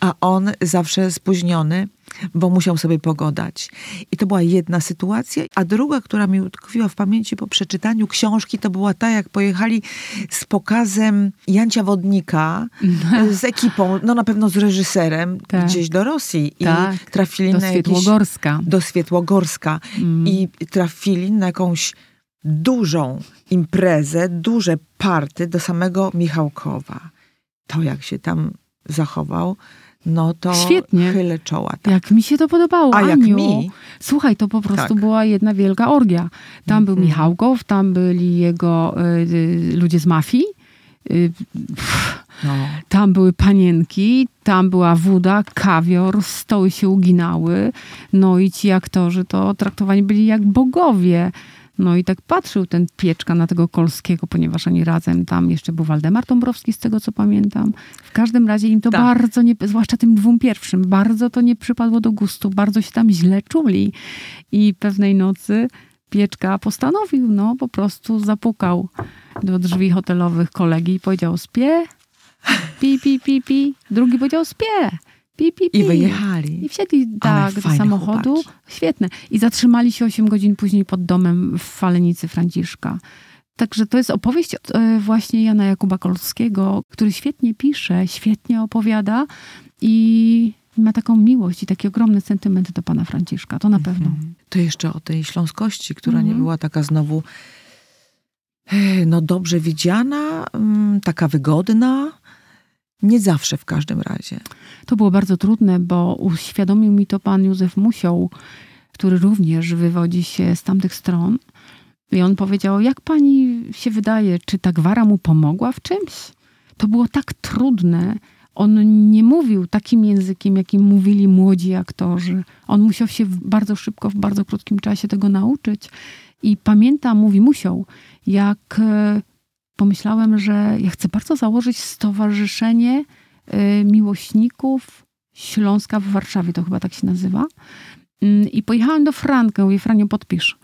a on zawsze spóźniony bo musiał sobie pogodać. I to była jedna sytuacja. A druga, która mi utkwiła w pamięci po przeczytaniu książki, to była ta, jak pojechali z pokazem Jancia Wodnika z ekipą, no na pewno z reżyserem, Tak. gdzieś do Rosji. I Tak, trafili do na jakieś Świetłogorska. do Świetłogorska Mm. i trafili na jakąś dużą imprezę, duże party do samego Michałkowa. To jak się tam zachował, no to Świetnie. chylę czoła. Tak. Jak mi się to podobało, A jak Aniu. mi? Słuchaj, to po prostu Tak. była jedna wielka orgia. Tam był Mhm. Michałkow, tam byli jego y, y, ludzie z mafii. Y, pff, No. tam były panienki, tam była woda, kawior, stoły się uginały. No i ci aktorzy to traktowani byli jak bogowie. No i tak patrzył ten pieczka na tego Kolskiego, ponieważ oni razem tam jeszcze był Waldemar Dąbrowski, z tego co pamiętam. W każdym razie im to Tak. bardzo nie, zwłaszcza tym dwóm pierwszym, bardzo to nie przypadło do gustu, bardzo się tam źle czuli. I pewnej nocy pieczka postanowił, no po prostu zapukał do drzwi hotelowych kolegi i powiedział spie, pi, pi, pi, pi. Drugi powiedział spie, pi, pi, pi. I wyjechali. I wsiedli tak do samochodu. chłopaki. Świetne. I zatrzymali się 8 godzin później pod domem w Falenicy Franciszka. Także to jest opowieść e, właśnie Jana Jakuba Kolskiego, który świetnie pisze, świetnie opowiada i ma taką miłość i taki ogromny sentyment do pana Franciszka. To na pewno. Mhm. To jeszcze o tej śląskości, która nie Mhm. była taka znowu e, no dobrze widziana, mm, taka wygodna. Nie zawsze w każdym razie. To było bardzo trudne, bo uświadomił mi to pan Józef Musioł, który również wywodzi się z tamtych stron. I on powiedział, jak pani się wydaje, czy ta gwara mu pomogła w czymś? To było tak trudne. On nie mówił takim językiem, jakim mówili młodzi aktorzy. On musiał się bardzo szybko, w bardzo krótkim czasie tego nauczyć. I pamiętam, mówi, musiał, jak e, pomyślałem, że ja chcę bardzo założyć stowarzyszenie e, miłośników Śląska w Warszawie, to chyba tak się nazywa. Mm, I pojechałam do Frankę, mówię, Franio, podpisz.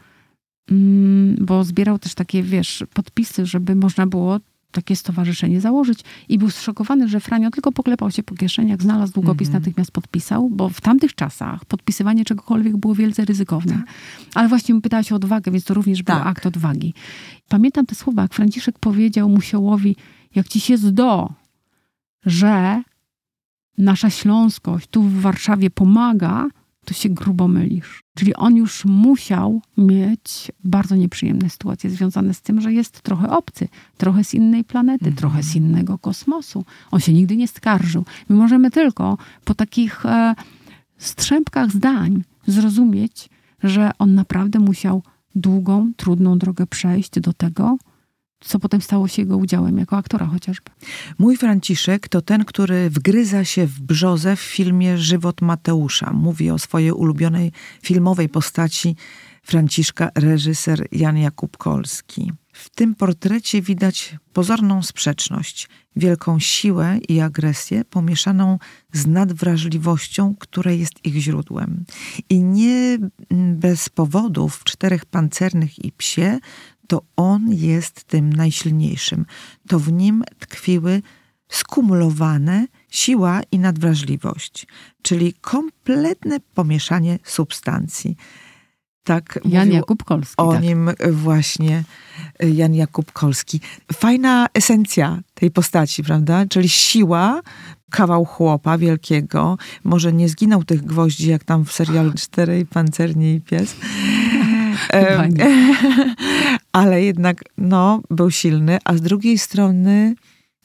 Mm, Bo zbierał też takie, wiesz, podpisy, żeby można było takie stowarzyszenie założyć. I był zszokowany, że Franio tylko poklepał się po kieszeniach, znalazł długopis, Mhm. natychmiast podpisał, bo w tamtych czasach podpisywanie czegokolwiek było wielce ryzykowne. Ale właśnie pytałaś o odwagę, więc to również był Tak. akt odwagi. Pamiętam te słowa, jak Franciszek powiedział Musiołowi, jak ci się zdo, że nasza śląskość tu w Warszawie pomaga, to się grubo mylisz. Czyli on już musiał mieć bardzo nieprzyjemne sytuacje związane z tym, że jest trochę obcy, trochę z innej planety, Mhm. trochę z innego kosmosu. On się nigdy nie skarżył. My możemy tylko po takich e, strzępkach zdań zrozumieć, że on naprawdę musiał długą, trudną drogę przejść do tego, co potem stało się jego udziałem jako aktora chociażby. Mój Franciszek to ten, który wgryza się w brzozę w filmie Żywot Mateusza. Mówi o swojej ulubionej filmowej postaci Franciszka reżyser Jan Jakub Kolski. W tym portrecie widać pozorną sprzeczność, wielką siłę i agresję pomieszaną z nadwrażliwością, która jest ich źródłem. I nie bez powodów w Czterech Pancernych i Psie to on jest tym najsilniejszym. To w nim tkwiły skumulowane siła i nadwrażliwość, czyli kompletne pomieszanie substancji. Tak Jan Jakub Kolski. o tak. nim właśnie Jan Jakub Kolski. Fajna esencja tej postaci, prawda? Czyli siła, kawał chłopa wielkiego. Może nie zginął tych gwoździ, jak tam w serialu Czterej Pancerni i Pies. Ale jednak, no, był silny, a z drugiej strony,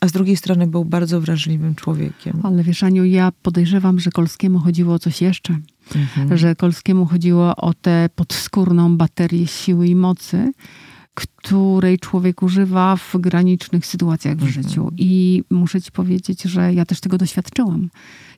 a z drugiej strony był bardzo wrażliwym człowiekiem. Ale wiesz, Aniu, ja podejrzewam, że Kolskiemu chodziło o coś jeszcze. Mhm. Że Kolskiemu chodziło o tę podskórną baterię siły i mocy, której człowiek używa w granicznych sytuacjach w Mhm. życiu. I muszę ci powiedzieć, że ja też tego doświadczyłam.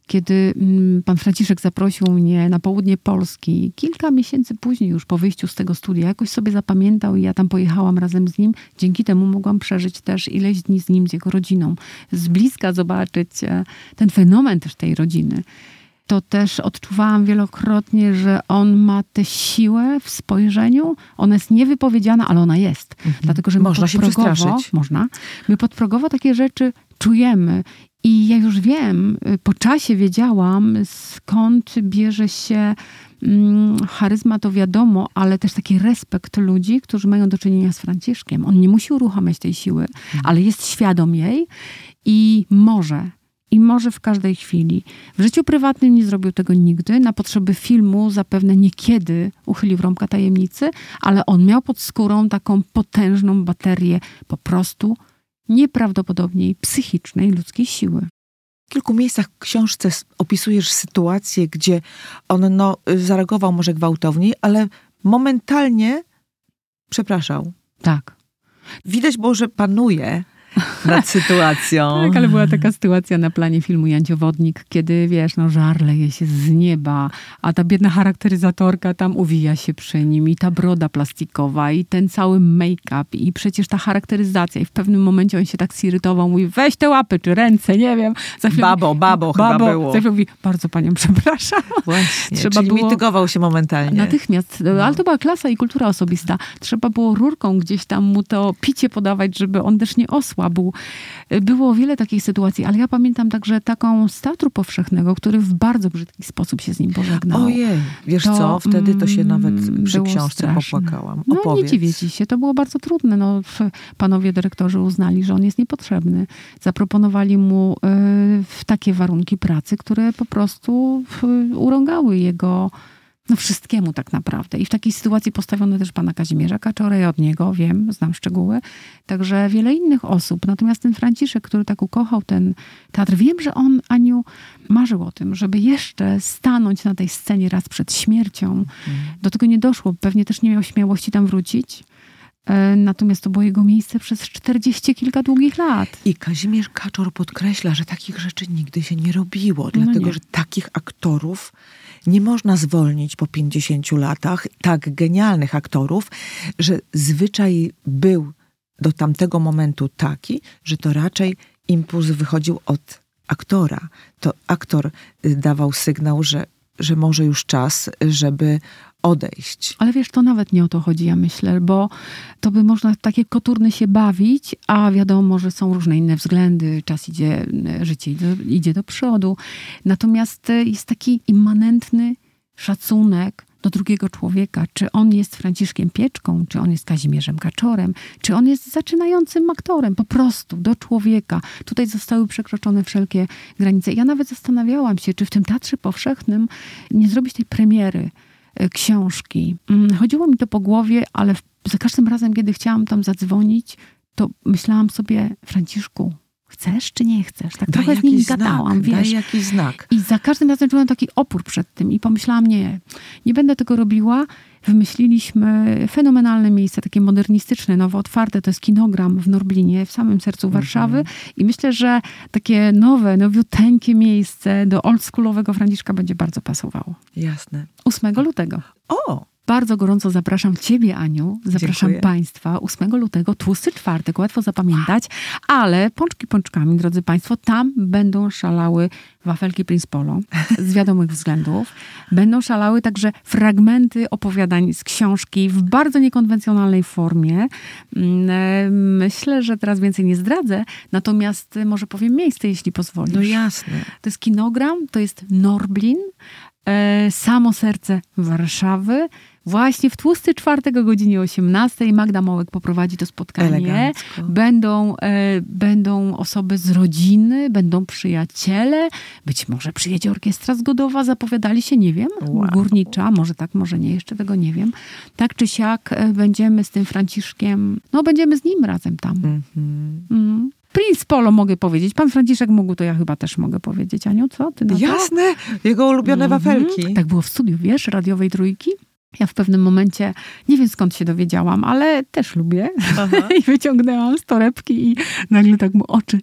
Kiedy mm, pan Franciszek zaprosił mnie na południe Polski, kilka miesięcy później, już po wyjściu z tego studia, jakoś sobie zapamiętał i ja tam pojechałam razem z nim. Dzięki temu mogłam przeżyć też ileś dni z nim, z jego rodziną, z bliska zobaczyć e, ten fenomen też tej rodziny. To też odczuwałam wielokrotnie, że on ma tę siłę w spojrzeniu. Ona jest niewypowiedziana, ale ona jest. Mhm. Dlatego, że Można się przestraszyć. Można. My podprogowo takie rzeczy czujemy. I ja już wiem, y, po czasie wiedziałam, skąd bierze się mm, charyzma, to wiadomo, ale też taki respekt ludzi, którzy mają do czynienia z Franciszkiem. On nie musi uruchamiać tej siły, ale jest świadom jej i może i może w każdej chwili. W życiu prywatnym nie zrobił tego nigdy. Na potrzeby filmu zapewne niekiedy uchylił rąbka tajemnicy, ale on miał pod skórą taką potężną baterię po prostu nieprawdopodobniej psychicznej ludzkiej siły. W kilku miejscach w książce opisujesz sytuację, gdzie on no, y, zareagował może gwałtowniej, ale momentalnie przepraszał. Tak. Widać było, że panuje nad sytuacją. Tak, ale była taka sytuacja na planie filmu Janciowodnik, kiedy wiesz, no żar leje się z nieba, a ta biedna charakteryzatorka tam uwija się przy nim i ta broda plastikowa i ten cały make-up i przecież ta charakteryzacja i w pewnym momencie on się tak zirytował, mówi weź te łapy czy ręce, nie wiem. Za chwilę Babo, mówi, babo chyba było. Za chwilę mówi, bardzo panią przepraszam. Właśnie, Trzeba czyli było- mitygował się momentalnie. Natychmiast, ale to była klasa i kultura osobista. Trzeba było rurką gdzieś tam mu to picie podawać, żeby on też nie osłabł. Było wiele takich sytuacji, ale ja pamiętam także taką z Teatru Powszechnego, który w bardzo brzydki sposób się z nim pożegnał. Ojej, wiesz To, co, wtedy to się nawet mm, przy książce straszne. popłakałam. No nie Opowiedz. dziwię ci się, to było bardzo trudne. No, panowie dyrektorzy uznali, że on jest niepotrzebny. Zaproponowali mu y, takie warunki pracy, które po prostu y, urągały jego no wszystkiemu tak naprawdę. I w takiej sytuacji postawiono też pana Kazimierza Kaczora, ja od niego wiem, znam szczegóły, także wiele innych osób. Natomiast ten Franciszek, który tak ukochał ten teatr, wiem, że on, Aniu, marzył o tym, żeby jeszcze stanąć na tej scenie raz przed śmiercią. Do tego nie doszło, pewnie też nie miał śmiałości tam wrócić. E, Natomiast to było jego miejsce przez czterdzieści kilka długich lat. I Kazimierz Kaczor podkreśla, że takich rzeczy nigdy się nie robiło, dlatego No nie. że takich aktorów nie można zwolnić po 50 latach, tak genialnych aktorów, że zwyczaj był do tamtego momentu taki, że to raczej impuls wychodził od aktora. To aktor y, dawał sygnał, że, że może już czas, żeby odejść. Ale wiesz, to nawet nie o to chodzi, ja myślę, bo to by można takie koturny się bawić, a wiadomo, że są różne inne względy, czas idzie, życie idzie, idzie do przodu. Natomiast e, jest taki immanentny szacunek do drugiego człowieka. Czy on jest Franciszkiem Pieczką, czy on jest Kazimierzem Kaczorem, czy on jest zaczynającym aktorem, po prostu do człowieka. Tutaj zostały przekroczone wszelkie granice. Ja nawet zastanawiałam się, czy w tym Teatrze Powszechnym nie zrobić tej premiery książki. Mm, Chodziło mi to po głowie, ale za każdym razem, kiedy chciałam tam zadzwonić, to myślałam sobie, Franciszku, chcesz czy nie chcesz? Tak trochę z nim jakiś gadałam, znak, wiesz. daj jakiś znak. I za każdym razem czułam taki opór przed tym i pomyślałam, nie, nie będę tego robiła. Wymyśliliśmy fenomenalne miejsce, takie modernistyczne, nowo otwarte, to jest kinogram w Norblinie, w samym sercu Warszawy i myślę, że takie nowe, nowiuteńkie miejsce do oldschoolowego Franciszka będzie bardzo pasowało. Jasne. 8 lutego. O, Bardzo gorąco zapraszam Ciebie, Aniu. Zapraszam Dziękuję. Państwa 8 lutego, tłusty czwartek, łatwo zapamiętać, ale pączki pączkami, drodzy Państwo, tam będą szalały wafelki Prince Polo z wiadomych względów. Będą szalały także fragmenty opowiadań z książki w bardzo niekonwencjonalnej formie. Mm, e, Myślę, że teraz więcej nie zdradzę, natomiast może powiem miejsce, jeśli pozwolisz. no jasne. To jest kinogram, to jest Norblin, e, samo serce Warszawy. Właśnie w tłusty czwartek o godzinie 18 Magda Mołek poprowadzi to spotkanie. Elegancko. Będą, e, będą osoby z rodziny, będą przyjaciele, być może przyjedzie orkiestra zgodowa, zapowiadali się, nie wiem, Wow. górnicza, może tak, może nie, jeszcze tego nie wiem. Tak czy siak e, będziemy z tym Franciszkiem, no będziemy z nim razem tam. Mhm. Mm. Prince Polo mogę powiedzieć. Pan Franciszek mógł, to ja chyba też mogę powiedzieć. Aniu, co? Ty na to? Jasne, jego ulubione Mhm. wafelki. Tak było w studiu, wiesz, radiowej trójki. Ja w pewnym momencie, nie wiem skąd się dowiedziałam, ale też lubię. Aha. I wyciągnęłam z torebki i nagle tak mu oczy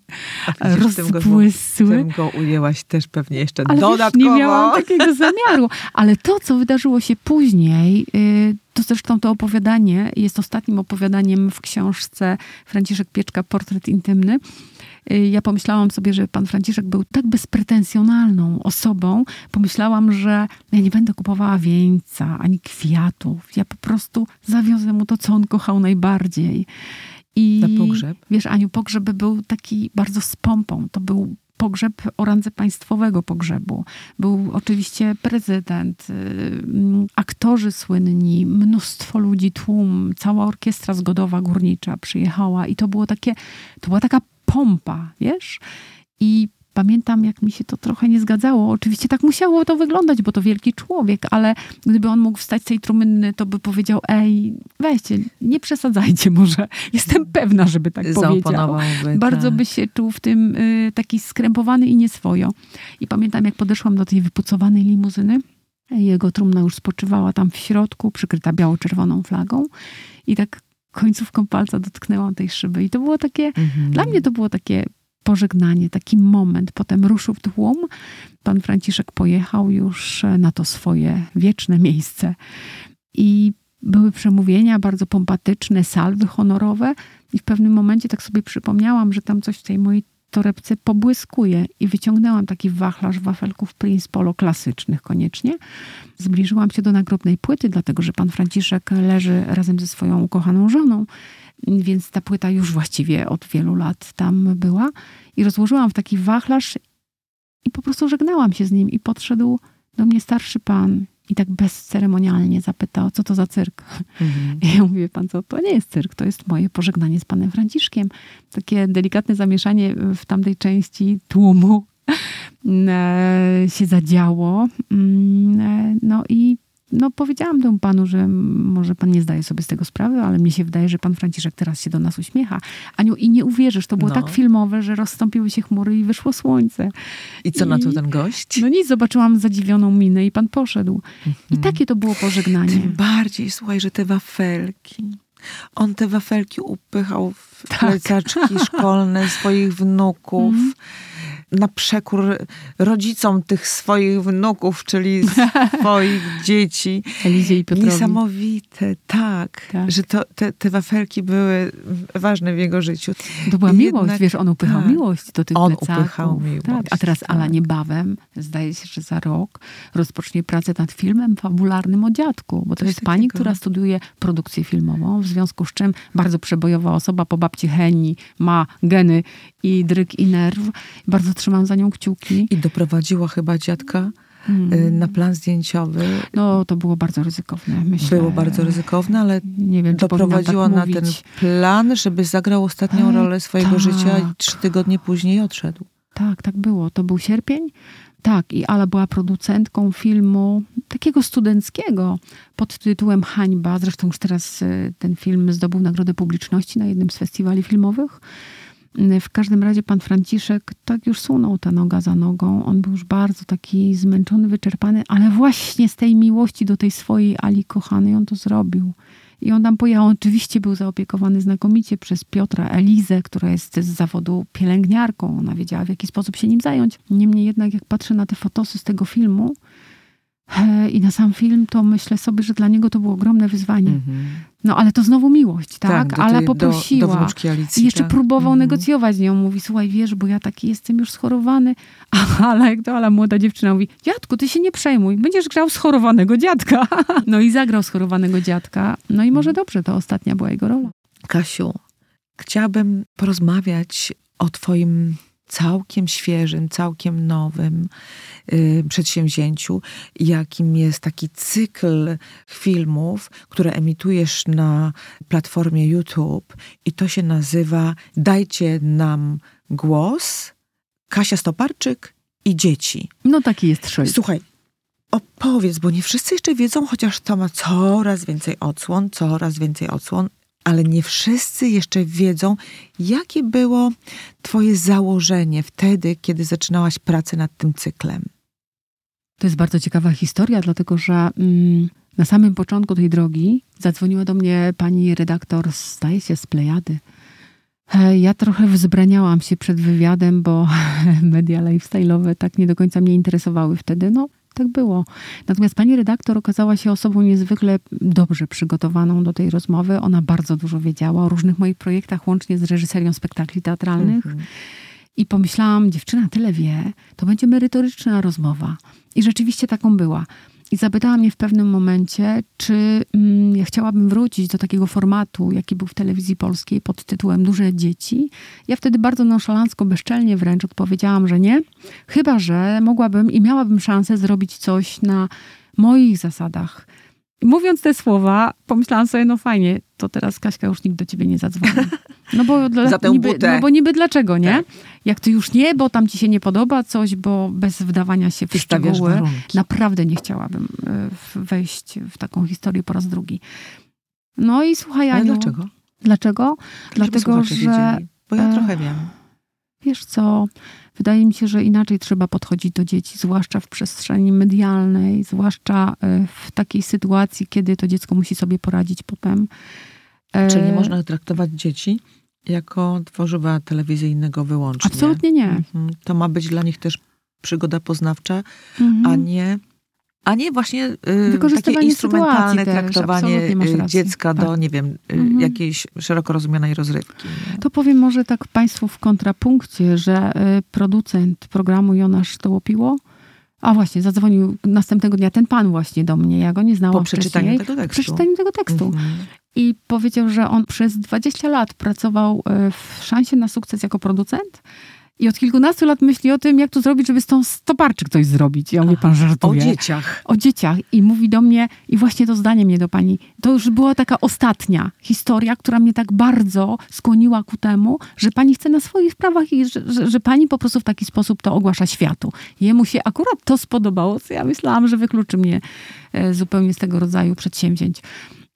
rozbłysły. tym go ujęłaś też pewnie jeszcze Ale wiesz, dodatkowo. nie miałam takiego zamiaru. Ale to, co wydarzyło się później, y, To zresztą to opowiadanie jest ostatnim opowiadaniem w książce Franciszek Pieczka Portret Intymny. Y, ja pomyślałam sobie, że pan Franciszek był tak bezpretensjonalną osobą. Pomyślałam, że ja nie będę kupowała wieńca ani kwiatów. Ja po prostu zawiozę mu to, co on kochał najbardziej. I Na pogrzeb? Wiesz, Aniu, pogrzeb był taki bardzo z pompą. To był pogrzeb o randze państwowego pogrzebu. Był oczywiście prezydent, y, aktorzy słynni, mnóstwo ludzi, tłum, cała orkiestra zgodowa górnicza przyjechała i to było takie, to była taka pompa, wiesz? I pamiętam, jak mi się to trochę nie zgadzało. Oczywiście tak musiało to wyglądać, bo to wielki człowiek, ale gdyby on mógł wstać z tej trumny, to by powiedział, ej, weźcie, nie przesadzajcie może. Jestem pewna, żeby tak powiedział. Bardzo tak. by się czuł w tym y, taki skrępowany i nieswojo. I pamiętam, jak podeszłam do tej wypucowanej limuzyny, jego trumna już spoczywała tam w środku, przykryta biało-czerwoną flagą i tak końcówką palca dotknęłam tej szyby. I to było takie, mhm. dla mnie to było takie pożegnanie, taki moment. Potem ruszył w tłum. Pan Franciszek pojechał już na to swoje wieczne miejsce. I były przemówienia bardzo pompatyczne, salwy honorowe. I w pewnym momencie tak sobie przypomniałam, że tam coś w tej mojej torebce pobłyskuje i wyciągnęłam taki wachlarz wafelków Prince Polo klasycznych koniecznie. Zbliżyłam się do nagrobnej płyty, dlatego że pan Franciszek leży razem ze swoją ukochaną żoną, więc ta płyta już właściwie od wielu lat tam była. I rozłożyłam w taki wachlarz i po prostu żegnałam się z nim i podszedł do mnie starszy pan i tak bezceremonialnie zapytał, co to za cyrk. Mhm. I ja mówię, pan co, to nie jest cyrk, to jest moje pożegnanie z panem Franciszkiem. Takie delikatne zamieszanie w tamtej części tłumu e, się zadziało. Mm, e, no i no, powiedziałam temu panu, że może pan nie zdaje sobie z tego sprawy, ale mi się wydaje, że pan Franciszek teraz się do nas uśmiecha. Aniu, i nie uwierzysz, to było no. tak filmowe, że rozstąpiły się chmury i wyszło słońce. I co I, na to ten gość? No nic, zobaczyłam zadziwioną minę i pan poszedł. Mhm. I takie to było pożegnanie. Tym bardziej, słuchaj, że te wafelki. On te wafelki upychał w tak. plecaczki szkolne swoich wnuków. Mhm na przekór rodzicom tych swoich wnuków, czyli swoich dzieci. Elizie i Piotrowi. Niesamowite, tak, tak. że to, te, te wafelki były ważne w jego życiu. To była miłość, Jednak, wiesz, on upychał tak, miłość do tych On plecaków. upychał miłość. Tak. A teraz tak. Ala niebawem, zdaje się, że za rok rozpocznie pracę nad filmem fabularnym o dziadku, bo to, to jest pani, która studiuje produkcję filmową, w związku z czym bardzo przebojowa osoba po babci Heni ma geny i dryk i nerw. Bardzo trzymam za nią kciuki. I doprowadziła chyba dziadka hmm. na plan zdjęciowy. No, to było bardzo ryzykowne, myślę. Było bardzo ryzykowne, ale nie wiem, doprowadziła tak na mówić. ten plan, żeby zagrał ostatnią e, rolę swojego tak. życia i trzy tygodnie później odszedł. Tak, tak było. To był sierpień. Tak, i Ala była producentką filmu takiego studenckiego pod tytułem Hańba. Zresztą już teraz e, ten film zdobył Nagrodę Publiczności na jednym z festiwali filmowych. W każdym razie pan Franciszek tak już sunął ta noga za nogą. On był już bardzo taki zmęczony, wyczerpany, ale właśnie z tej miłości do tej swojej Ali kochanej on to zrobił. I on tam pojechał. oczywiście był zaopiekowany znakomicie przez Piotra Elizę, która jest z zawodu pielęgniarką. Ona wiedziała, w jaki sposób się nim zająć. Niemniej jednak, jak patrzę na te fotosy z tego filmu, i na sam film, to myślę sobie, że dla niego to było ogromne wyzwanie. Mm -hmm. No ale to znowu miłość, tak? tak ale poprosiła. Do, do Alicji, I jeszcze tak? próbował mm -hmm. negocjować z nią. Mówi, słuchaj, wiesz, bo ja taki jestem już schorowany. Ale jak to ale młoda dziewczyna mówi, dziadku, ty się nie przejmuj, będziesz grał schorowanego dziadka. No i zagrał schorowanego dziadka. No i może dobrze, to ostatnia była jego rola. Kasiu, chciałabym porozmawiać o twoim całkiem świeżym, całkiem nowym y, przedsięwzięciu, jakim jest taki cykl filmów, które emitujesz na platformie YouTube i to się nazywa Dajcie nam głos, Kasia Stoparczyk i dzieci. No taki jest sześć. Słuchaj, opowiedz, bo nie wszyscy jeszcze wiedzą, chociaż to ma coraz więcej odsłon, coraz więcej odsłon ale nie wszyscy jeszcze wiedzą, jakie było Twoje założenie wtedy, kiedy zaczynałaś pracę nad tym cyklem. To jest bardzo ciekawa historia, dlatego że mm, na samym początku tej drogi zadzwoniła do mnie pani redaktor, zdaje się, z Plejady. E, ja trochę wzbraniałam się przed wywiadem, bo media lifestyle'owe tak nie do końca mnie interesowały wtedy. No, tak było. Natomiast pani redaktor okazała się osobą niezwykle dobrze przygotowaną do tej rozmowy. Ona bardzo dużo wiedziała o różnych moich projektach, łącznie z reżyserią spektakli teatralnych. Mhm. I pomyślałam, dziewczyna tyle wie, to będzie merytoryczna rozmowa. I rzeczywiście taką była. I zapytała mnie w pewnym momencie, czy mm, ja chciałabym wrócić do takiego formatu, jaki był w telewizji polskiej pod tytułem Duże dzieci. Ja wtedy bardzo nonszalancko, bezczelnie wręcz odpowiedziałam, że nie. Chyba, że mogłabym i miałabym szansę zrobić coś na moich zasadach. Mówiąc te słowa, pomyślałam sobie, no fajnie, to teraz Kaśka już nikt do ciebie nie zadzwoni. No bo, dla, niby, no bo niby dlaczego, nie? Tak. Jak ty już nie, bo tam ci się nie podoba coś, bo bez wdawania się w Wystawiasz szczegóły, warunki. naprawdę nie chciałabym e, wejść w taką historię po raz drugi. No i słuchaj, Aniu, Ale dlaczego? Dlaczego? Dlatego, że... Wiedzieli, bo ja trochę wiem. Wiesz co, wydaje mi się, że inaczej trzeba podchodzić do dzieci, zwłaszcza w przestrzeni medialnej, zwłaszcza e, w takiej sytuacji, kiedy to dziecko musi sobie poradzić potem. Czyli nie można traktować dzieci jako tworzywa telewizyjnego wyłącznie. Absolutnie nie. Mhm. To ma być dla nich też przygoda poznawcza, mhm. a nie a nie właśnie y, takie instrumentalne też, traktowanie y, dziecka tak. do, nie wiem, y, mhm. jakiejś szeroko rozumianej rozrywki. Nie? To powiem może tak Państwu w kontrapunkcie, że producent programu Jonasz Tołopiło a właśnie, zadzwonił następnego dnia ten pan właśnie do mnie. Ja go nie znałam po przeczytaniu wcześniej. tego tekstu. Po przeczytaniu tego tekstu. Mhm. I powiedział, że on przez 20 lat pracował w szansie na sukces jako producent i od kilkunastu lat myśli o tym, jak to zrobić, żeby z tą stoparczy coś zrobić. Ja mówię, pan żartuje. O dzieciach. O dzieciach. I mówi do mnie, i właśnie to zdanie mnie do pani, to już była taka ostatnia historia, która mnie tak bardzo skłoniła ku temu, że pani chce na swoich sprawach i że, że, że pani po prostu w taki sposób to ogłasza światu. Jemu się akurat to spodobało, co ja myślałam, że wykluczy mnie e, zupełnie z tego rodzaju przedsięwzięć.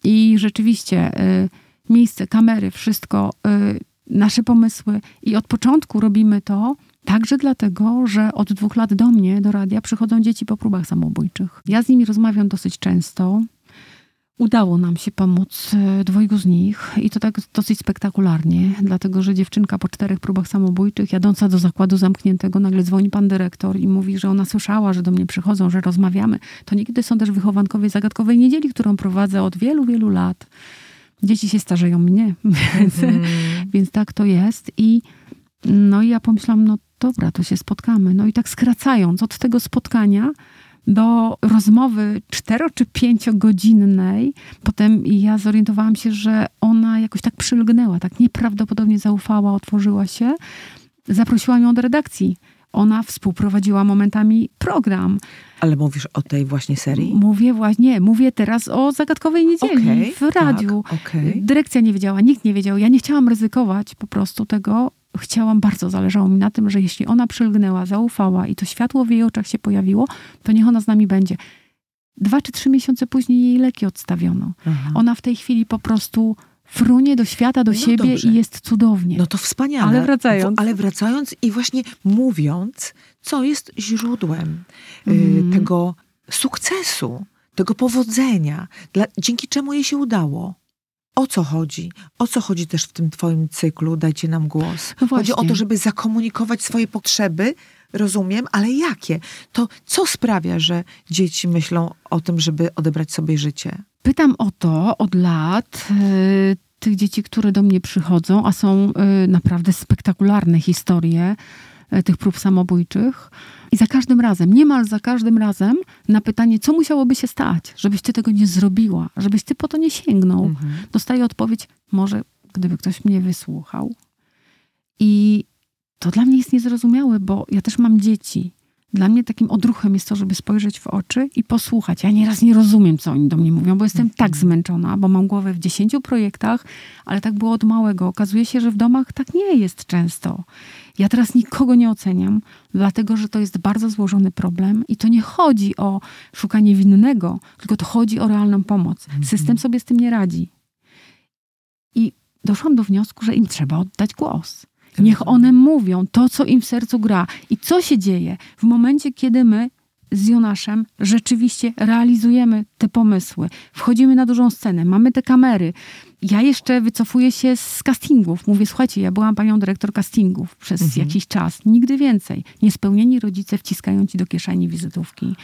I rzeczywiście e, miejsce, kamery, wszystko e, nasze pomysły i od początku robimy to także dlatego, że od dwóch lat do mnie, do radia, przychodzą dzieci po próbach samobójczych. Ja z nimi rozmawiam dosyć często. Udało nam się pomóc e, dwojgu z nich i to tak dosyć spektakularnie, dlatego że dziewczynka po czterech próbach samobójczych, jadąca do zakładu zamkniętego, nagle dzwoni pan dyrektor i mówi, że ona słyszała, że do mnie przychodzą, że rozmawiamy. To niekiedy są też wychowankowie zagadkowej niedzieli, którą prowadzę od wielu, wielu lat dzieci się starzeją mnie, więc, mm. więc tak to jest. I no i ja pomyślałam, no dobra, to się spotkamy. No i tak skracając od tego spotkania do rozmowy cztero czy pięciogodzinnej, potem ja zorientowałam się, że ona jakoś tak przylgnęła, tak nieprawdopodobnie zaufała, otworzyła się. Zaprosiłam ją do redakcji. Ona współprowadziła momentami program. Ale mówisz o tej właśnie serii? Mówię właśnie, mówię teraz o Zagadkowej Niedzieli okay, w radiu. Tak, okay. Dyrekcja nie wiedziała, nikt nie wiedział. Ja nie chciałam ryzykować po prostu tego. Chciałam, bardzo zależało mi na tym, że jeśli ona przylgnęła, zaufała i to światło w jej oczach się pojawiło, to niech ona z nami będzie. Dwa czy trzy miesiące później jej leki odstawiono. Aha. Ona w tej chwili po prostu frunie do świata, do no siebie dobrze. i jest cudownie. No to wspaniale. Ale wracając. ale wracając i właśnie mówiąc, co jest źródłem mm. tego sukcesu, tego powodzenia, dla, dzięki czemu jej się udało. O co chodzi? O co chodzi też w tym twoim cyklu? Dajcie nam głos. No chodzi o to, żeby zakomunikować swoje potrzeby, rozumiem, ale jakie? To co sprawia, że dzieci myślą o tym, żeby odebrać sobie życie? Pytam o to od lat. Yy, tych dzieci, które do mnie przychodzą, a są yy, naprawdę spektakularne historie yy, tych prób samobójczych. I za każdym razem, niemal za każdym razem, na pytanie, co musiałoby się stać, żebyś ty tego nie zrobiła, żebyś ty po to nie sięgnął, mhm. dostaję odpowiedź, może gdyby ktoś mnie wysłuchał. I to dla mnie jest niezrozumiałe, bo ja też mam dzieci. Dla mnie takim odruchem jest to, żeby spojrzeć w oczy i posłuchać. Ja nieraz nie rozumiem, co oni do mnie mówią, bo jestem tak zmęczona, bo mam głowę w dziesięciu projektach, ale tak było od małego. Okazuje się, że w domach tak nie jest często. Ja teraz nikogo nie oceniam, dlatego że to jest bardzo złożony problem i to nie chodzi o szukanie winnego, tylko to chodzi o realną pomoc. System sobie z tym nie radzi. I doszłam do wniosku, że im trzeba oddać głos. Niech one mówią to, co im w sercu gra. I co się dzieje w momencie, kiedy my z Jonaszem rzeczywiście realizujemy te pomysły. Wchodzimy na dużą scenę, mamy te kamery. Ja jeszcze wycofuję się z castingów. Mówię, słuchajcie, ja byłam panią dyrektor castingów przez mhm. jakiś czas. Nigdy więcej. Niespełnieni rodzice wciskają ci do kieszeni wizytówki. Wow.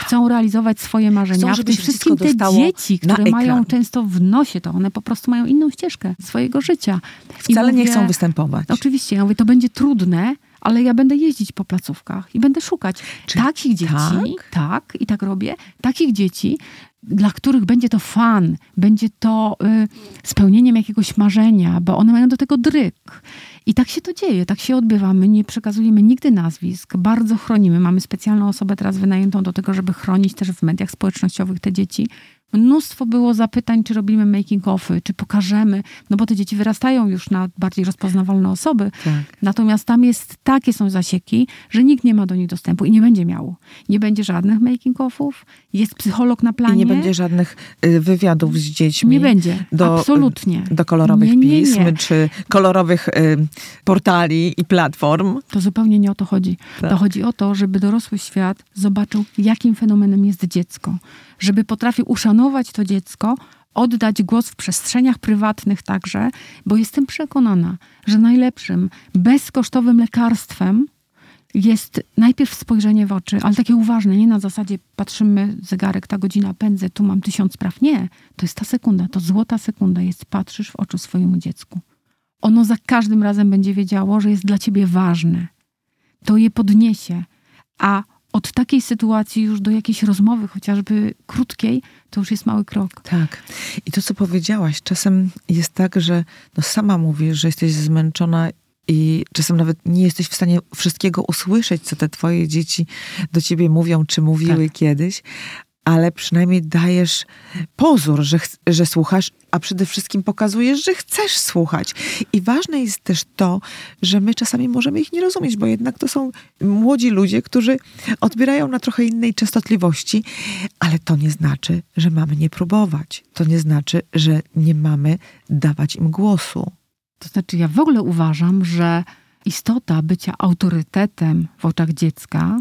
Chcą realizować swoje marzenia. Chcą, w tym wszystkim te dzieci, które mają często w nosie to, one po prostu mają inną ścieżkę swojego życia. Wcale mówię, nie chcą występować. Oczywiście, ja mówię, to będzie trudne, ale ja będę jeździć po placówkach i będę szukać Czy takich dzieci, tak? tak, i tak robię, takich dzieci, dla których będzie to fan, będzie to y, spełnieniem jakiegoś marzenia, bo one mają do tego dryk. I tak się to dzieje, tak się odbywa. My nie przekazujemy nigdy nazwisk, bardzo chronimy. Mamy specjalną osobę teraz wynajętą do tego, żeby chronić też w mediach społecznościowych te dzieci, Mnóstwo było zapytań, czy robimy making-offy, czy pokażemy, no bo te dzieci wyrastają już na bardziej rozpoznawalne osoby. Tak. Natomiast tam jest, takie są zasieki, że nikt nie ma do nich dostępu i nie będzie miał. Nie będzie żadnych making-offów, jest psycholog na planie. I nie będzie żadnych y, wywiadów z dziećmi. Nie będzie, do, absolutnie. Do kolorowych nie, nie, pism, nie. czy kolorowych y, portali i platform. To zupełnie nie o to chodzi. Tak. To chodzi o to, żeby dorosły świat zobaczył, jakim fenomenem jest dziecko żeby potrafił uszanować to dziecko, oddać głos w przestrzeniach prywatnych także, bo jestem przekonana, że najlepszym, bezkosztowym lekarstwem jest najpierw spojrzenie w oczy, ale takie uważne, nie na zasadzie patrzymy zegarek, ta godzina pędzę, tu mam tysiąc spraw. Nie, to jest ta sekunda, to złota sekunda jest, patrzysz w oczy swojemu dziecku. Ono za każdym razem będzie wiedziało, że jest dla ciebie ważne. To je podniesie, a od takiej sytuacji już do jakiejś rozmowy, chociażby krótkiej, to już jest mały krok. Tak. I to, co powiedziałaś, czasem jest tak, że no sama mówisz, że jesteś zmęczona i czasem nawet nie jesteś w stanie wszystkiego usłyszeć, co te twoje dzieci do ciebie mówią, czy mówiły tak. kiedyś, ale przynajmniej dajesz pozór, że, że słuchasz, a przede wszystkim pokazujesz, że chcesz słuchać. I ważne jest też to, że my czasami możemy ich nie rozumieć, bo jednak to są młodzi ludzie, którzy odbierają na trochę innej częstotliwości, ale to nie znaczy, że mamy nie próbować. To nie znaczy, że nie mamy dawać im głosu. To znaczy, ja w ogóle uważam, że istota bycia autorytetem w oczach dziecka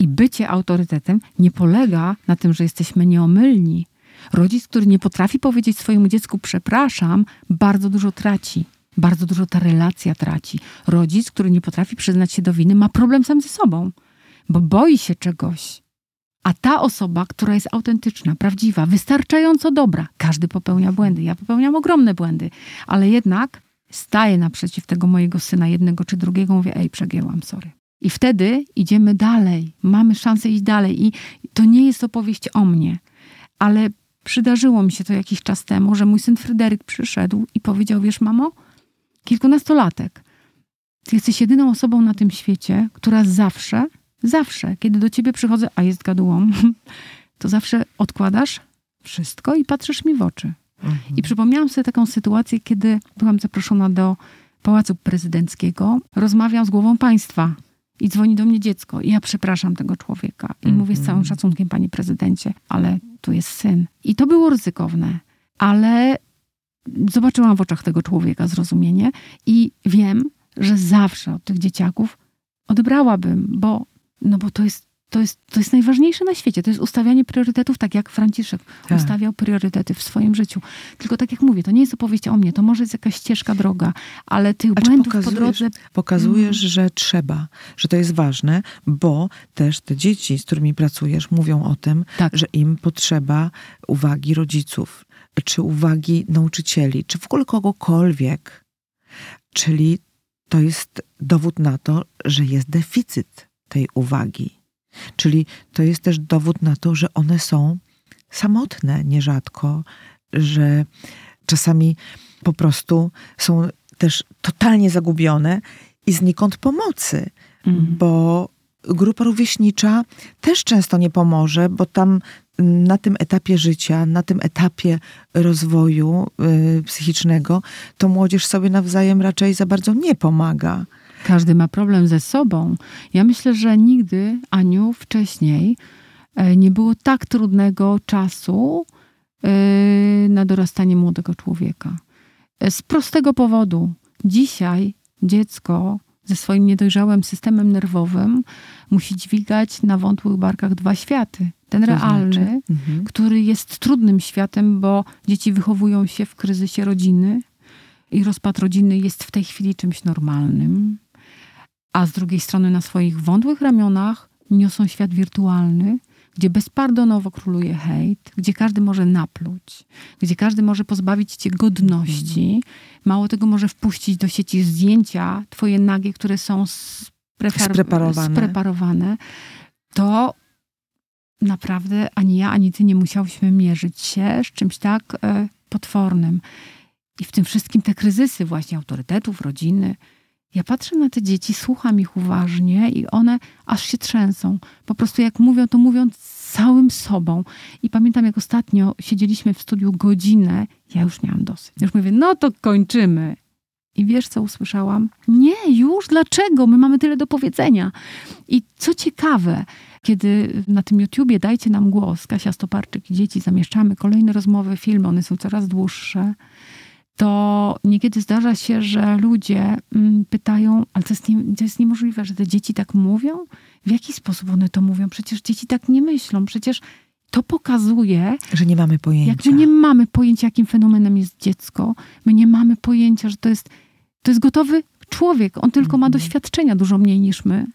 i bycie autorytetem nie polega na tym, że jesteśmy nieomylni. Rodzic, który nie potrafi powiedzieć swojemu dziecku przepraszam, bardzo dużo traci. Bardzo dużo ta relacja traci. Rodzic, który nie potrafi przyznać się do winy, ma problem sam ze sobą, bo boi się czegoś. A ta osoba, która jest autentyczna, prawdziwa, wystarczająco dobra, każdy popełnia błędy. Ja popełniam ogromne błędy, ale jednak staję naprzeciw tego mojego syna, jednego czy drugiego, mówię: Ej, przegięłam, sorry. I wtedy idziemy dalej, mamy szansę iść dalej. I to nie jest opowieść o mnie, ale przydarzyło mi się to jakiś czas temu, że mój syn Fryderyk przyszedł i powiedział: Wiesz, mamo, kilkunastolatek, ty jesteś jedyną osobą na tym świecie, która zawsze, zawsze, kiedy do ciebie przychodzę, a jest gadułą, to zawsze odkładasz wszystko i patrzysz mi w oczy. Mhm. I przypomniałam sobie taką sytuację, kiedy byłam zaproszona do Pałacu Prezydenckiego, rozmawiam z głową państwa i dzwoni do mnie dziecko. I ja przepraszam tego człowieka. I mm -hmm. mówię z całym mhm. szacunkiem, panie prezydencie, ale tu jest syn. I to było ryzykowne, ale zobaczyłam w oczach tego człowieka zrozumienie i wiem, że zawsze od tych dzieciaków odebrałabym, bo, no bo to jest to jest, to jest najważniejsze na świecie. To jest ustawianie priorytetów, tak jak Franciszek tak. ustawiał priorytety w swoim życiu. Tylko tak jak mówię, to nie jest opowieść o mnie, to może jest jakaś ścieżka, droga, ale tych A błędów po drodze... Pokazujesz, mm. że trzeba, że to jest ważne, bo też te dzieci, z którymi pracujesz, mówią o tym, tak. że im potrzeba uwagi rodziców, czy uwagi nauczycieli, czy w ogóle kogokolwiek. Czyli to jest dowód na to, że jest deficyt tej uwagi Czyli to jest też dowód na to, że one są samotne nierzadko, że czasami po prostu są też totalnie zagubione i znikąd pomocy, mhm. bo grupa rówieśnicza też często nie pomoże, bo tam na tym etapie życia, na tym etapie rozwoju y, psychicznego, to młodzież sobie nawzajem raczej za bardzo nie pomaga. Każdy ma problem ze sobą. Ja myślę, że nigdy, Aniu, wcześniej e, nie było tak trudnego czasu e, na dorastanie młodego człowieka. E, z prostego powodu. Dzisiaj dziecko ze swoim niedojrzałym systemem nerwowym musi dźwigać na wątłych barkach dwa światy. Ten To realny, znaczy? Mhm. który jest trudnym światem, bo dzieci wychowują się w kryzysie rodziny i rozpad rodziny jest w tej chwili czymś normalnym. A z drugiej strony na swoich wątłych ramionach niosą świat wirtualny, gdzie bezpardonowo króluje hejt, gdzie każdy może napluć, gdzie każdy może pozbawić cię godności. Mało tego, może wpuścić do sieci zdjęcia twoje nagie, które są Spreparowane. spreparowane. To naprawdę ani ja, ani ty nie musiałyśmy mierzyć się z czymś tak e, potwornym. I w tym wszystkim te kryzysy właśnie autorytetów, rodziny. Ja patrzę na te dzieci, słucham ich uważnie i one aż się trzęsą. Po prostu jak mówią, to mówią całym sobą. I pamiętam, jak ostatnio siedzieliśmy w studiu godzinę, ja już miałam dosyć. Już mówię, no to kończymy. I wiesz, co usłyszałam? Nie, już, dlaczego? My mamy tyle do powiedzenia. I co ciekawe, kiedy na tym YouTubie dajcie nam głos, Kasia Stoparczyk i dzieci, zamieszczamy kolejne rozmowy, filmy, one są coraz dłuższe, to niekiedy zdarza się, że ludzie mm, pytają, ale to jest, nie, to jest niemożliwe, że te dzieci tak mówią? W jaki sposób one to mówią? Przecież dzieci tak nie myślą. Przecież to pokazuje, Że nie mamy pojęcia. jak my nie mamy pojęcia, jakim fenomenem jest dziecko. My nie mamy pojęcia, że to jest, to jest gotowy człowiek. On tylko ma Mhm. doświadczenia dużo mniej niż my.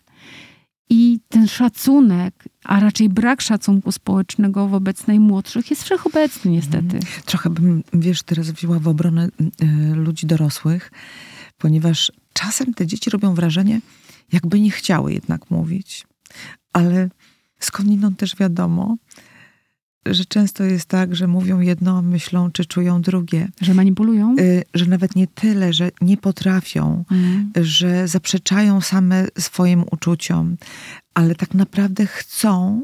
I ten szacunek, a raczej brak szacunku społecznego wobec najmłodszych jest wszechobecny niestety. Trochę bym, wiesz, teraz wzięła w obronę y, ludzi dorosłych, ponieważ czasem te dzieci robią wrażenie, jakby nie chciały jednak mówić. Ale skądinąd też wiadomo, że często jest tak, że mówią jedno, myślą czy czują drugie. Że manipulują. Y, że nawet nie tyle, że nie potrafią, Mm. że zaprzeczają same swoim uczuciom, ale tak naprawdę chcą,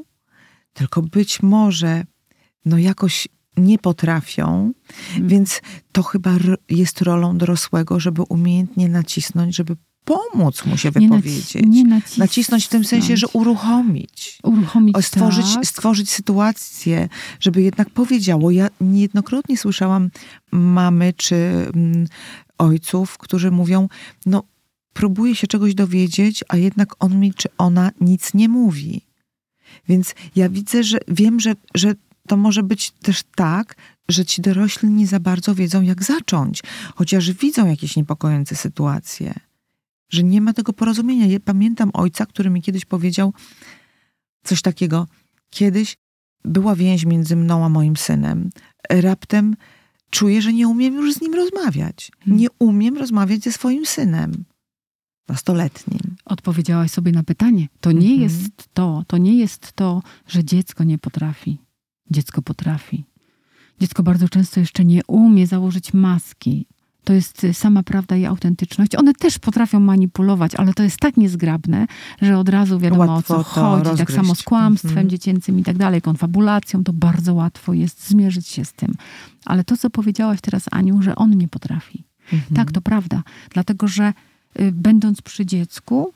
tylko być może no jakoś nie potrafią, Mm. więc to chyba jest rolą dorosłego, żeby umiejętnie nacisnąć, żeby pomóc mu się Nie, naci- wypowiedzieć. nie nacisnąć. Nacisnąć w tym sensie, że uruchomić. uruchomić stworzyć, tak. stworzyć sytuację, żeby jednak powiedziało. Ja niejednokrotnie słyszałam mamy czy mm, ojców, którzy mówią, no próbuje się czegoś dowiedzieć, a jednak on mi czy ona nic nie mówi. Więc ja widzę, że wiem, że, że to może być też tak, że ci dorośli nie za bardzo wiedzą, jak zacząć, chociaż widzą jakieś niepokojące sytuacje. Że nie ma tego porozumienia. Ja pamiętam ojca, który mi kiedyś powiedział coś takiego. Kiedyś była więź między mną a moim synem. Raptem czuję, że nie umiem już z nim rozmawiać. Hmm. Nie umiem rozmawiać ze swoim synem. Nastoletnim. Odpowiedziałaś sobie na pytanie. To nie Mhm. jest to, to nie jest to, że dziecko nie potrafi. Dziecko potrafi. Dziecko bardzo często jeszcze nie umie założyć maski. To jest y, sama prawda i autentyczność. One też potrafią manipulować, ale to jest tak niezgrabne, że od razu wiadomo Łatwo o co chodzi. Tak rozgryźć. samo z kłamstwem Mhm. dziecięcym i tak dalej, konfabulacją, to bardzo łatwo jest zmierzyć się z tym. Ale to, co powiedziałaś teraz, Aniu, że on nie potrafi. Mhm. Tak, to prawda. Dlatego, że y, będąc przy dziecku,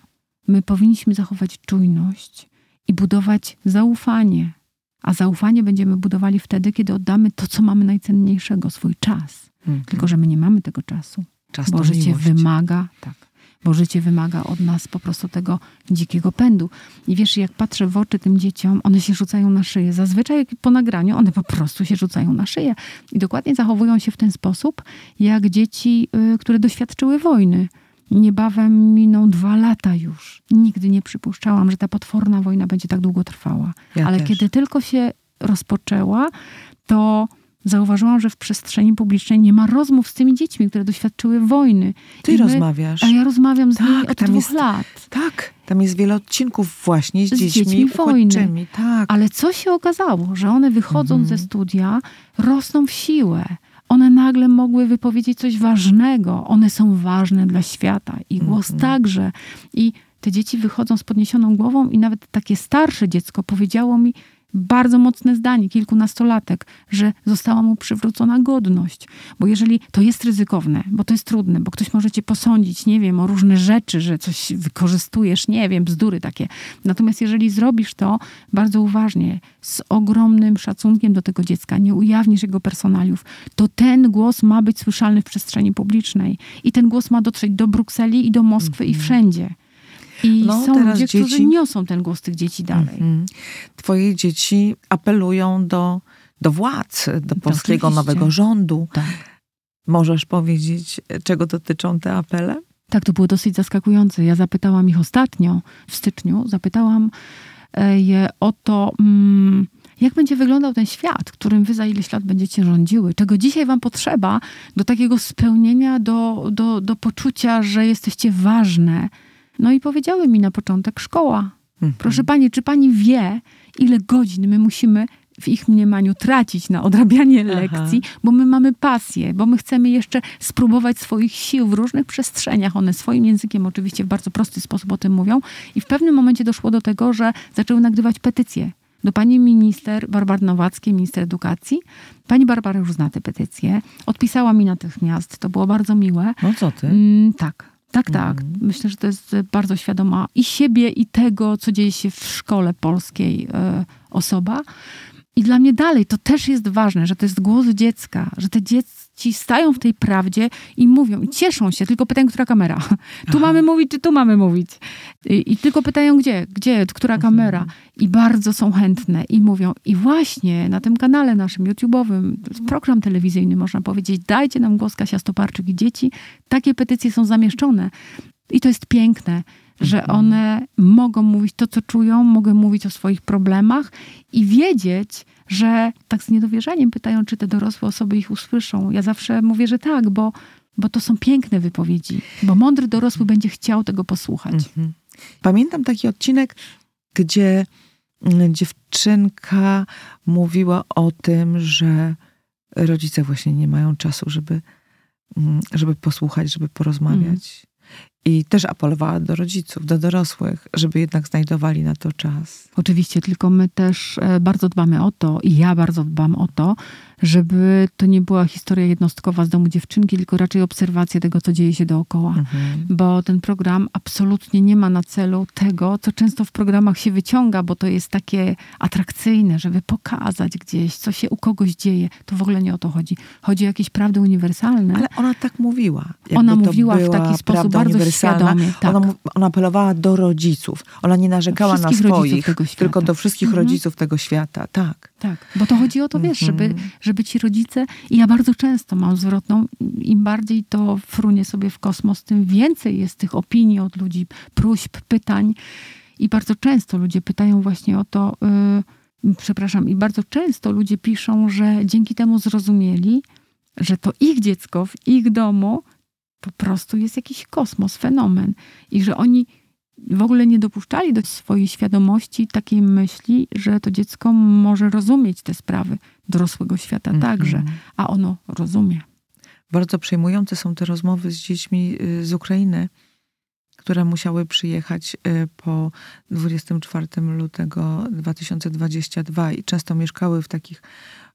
my powinniśmy zachować czujność i budować zaufanie. A zaufanie będziemy budowali wtedy, kiedy oddamy to, co mamy najcenniejszego, swój czas. Mhm. Tylko, że my nie mamy tego czasu, Czas bo życie miłość. wymaga, tak, bo życie wymaga od nas po prostu tego dzikiego pędu. I wiesz, jak patrzę w oczy tym dzieciom, one się rzucają na szyję. Zazwyczaj jak po nagraniu one po prostu się rzucają na szyję. I dokładnie zachowują się w ten sposób, jak dzieci, y, które doświadczyły wojny. Niebawem miną dwa lata już. Nigdy nie przypuszczałam, że ta potworna wojna będzie tak długo trwała. Ja Ale też. kiedy tylko się rozpoczęła, to zauważyłam, że w przestrzeni publicznej nie ma rozmów z tymi dziećmi, które doświadczyły wojny. Ty my- rozmawiasz. A ja rozmawiam z Tak, nimi od dwóch jest- lat. Tak, tam jest wiele odcinków właśnie z, Z dziećmi, dziećmi wojny. Tak. Ale co się okazało, że one wychodząc Mhm. ze studia rosną w siłę. One nagle mogły wypowiedzieć coś ważnego. One są ważne dla świata. I głos Mhm. także. I te dzieci wychodzą z podniesioną głową i nawet takie starsze dziecko powiedziało mi, bardzo mocne zdanie, kilkunastolatek, że została mu przywrócona godność. Bo jeżeli to jest ryzykowne, bo to jest trudne, bo ktoś może cię posądzić, nie wiem, o różne rzeczy, że coś wykorzystujesz, nie wiem, bzdury takie. Natomiast jeżeli zrobisz to bardzo uważnie, z ogromnym szacunkiem do tego dziecka, nie ujawnisz jego personaliów, to ten głos ma być słyszalny w przestrzeni publicznej. I ten głos ma dotrzeć do Brukseli i do Moskwy mm -hmm. i mhm. wszędzie. I no, są ludzie, dzieci... którzy niosą ten głos tych dzieci dalej. Mm -hmm. Twoje dzieci apelują do, do władz, do polskiego Oczywiście. nowego rządu. Tak. Możesz powiedzieć, czego dotyczą te apele? Tak, to było dosyć zaskakujące. Ja zapytałam ich ostatnio, w styczniu, zapytałam e, je o to, mm, jak będzie wyglądał ten świat, którym wy za ileś lat będziecie rządziły, czego dzisiaj wam potrzeba do takiego spełnienia, do, do, do poczucia, że jesteście ważne. No i powiedziały mi na początek szkoła. Mhm. Proszę pani, czy pani wie, ile godzin my musimy w ich mniemaniu tracić na odrabianie lekcji, Aha. bo my mamy pasję, bo my chcemy jeszcze spróbować swoich sił w różnych przestrzeniach. One swoim językiem oczywiście w bardzo prosty sposób o tym mówią. I w pewnym momencie doszło do tego, że zaczęły nagrywać petycje do pani minister Barbary Nowackiej, minister edukacji. Pani Barbara już zna tę petycję. Odpisała mi natychmiast. To było bardzo miłe. No co ty? Mm, tak. Tak, tak. Mm. Myślę, że to jest bardzo świadoma i siebie, i tego, co dzieje się w szkole polskiej y, osoba. I dla mnie dalej to też jest ważne, że to jest głos dziecka, że te dzieci stają w tej prawdzie i mówią, i cieszą się, tylko pytają, która kamera. Tu mamy mówić, czy tu mamy mówić. I, i tylko pytają, gdzie, gdzie, która kamera. I bardzo są chętne i mówią. I właśnie na tym kanale naszym YouTube'owym, program telewizyjny, można powiedzieć, dajcie nam głos Kasia Stoparczyk i dzieci. Takie petycje są zamieszczone. I to jest piękne że mhm. one mogą mówić to, co czują, mogą mówić o swoich problemach i wiedzieć, że tak z niedowierzaniem pytają, czy te dorosłe osoby ich usłyszą. Ja zawsze mówię, że tak, bo, bo to są piękne wypowiedzi, bo mądry dorosły będzie chciał tego posłuchać. Mhm. Pamiętam taki odcinek, gdzie mm, dziewczynka mówiła o tym, że rodzice właśnie nie mają czasu, żeby, mm, żeby posłuchać, żeby porozmawiać. I też apelowała do rodziców, do dorosłych, żeby jednak znajdowali na to czas. Oczywiście, tylko my też e, bardzo dbamy o to, i ja bardzo dbam o to, żeby to nie była historia jednostkowa z domu dziewczynki, tylko raczej obserwacja tego, co dzieje się dookoła. Mhm. Bo ten program absolutnie nie ma na celu tego, co często w programach się wyciąga, bo to jest takie atrakcyjne, żeby pokazać gdzieś, co się u kogoś dzieje. To w ogóle nie o to chodzi. Chodzi o jakieś prawdy uniwersalne. Ale ona tak mówiła. Ona mówiła w taki sposób bardzo świadomie. Tak. Ona, ona apelowała do rodziców. Ona nie narzekała na swoich, tylko do wszystkich mhm. rodziców tego świata. Tak. Tak, bo to chodzi o to, wiesz, żeby, mhm. żeby ci rodzice, i ja bardzo często mam zwrotną, im bardziej to frunie sobie w kosmos, tym więcej jest tych opinii od ludzi, próśb, pytań. I bardzo często ludzie pytają właśnie o to, yy, przepraszam, i bardzo często ludzie piszą, że dzięki temu zrozumieli, że to ich dziecko w ich domu po prostu jest jakiś kosmos, fenomen. I że oni w ogóle nie dopuszczali do swojej świadomości takiej myśli, że to dziecko może rozumieć te sprawy dorosłego świata mm -hmm. także, a ono rozumie. Bardzo przejmujące są te rozmowy z dziećmi y, z Ukrainy, które musiały przyjechać y, po 24 lutego 2022 i często mieszkały w takich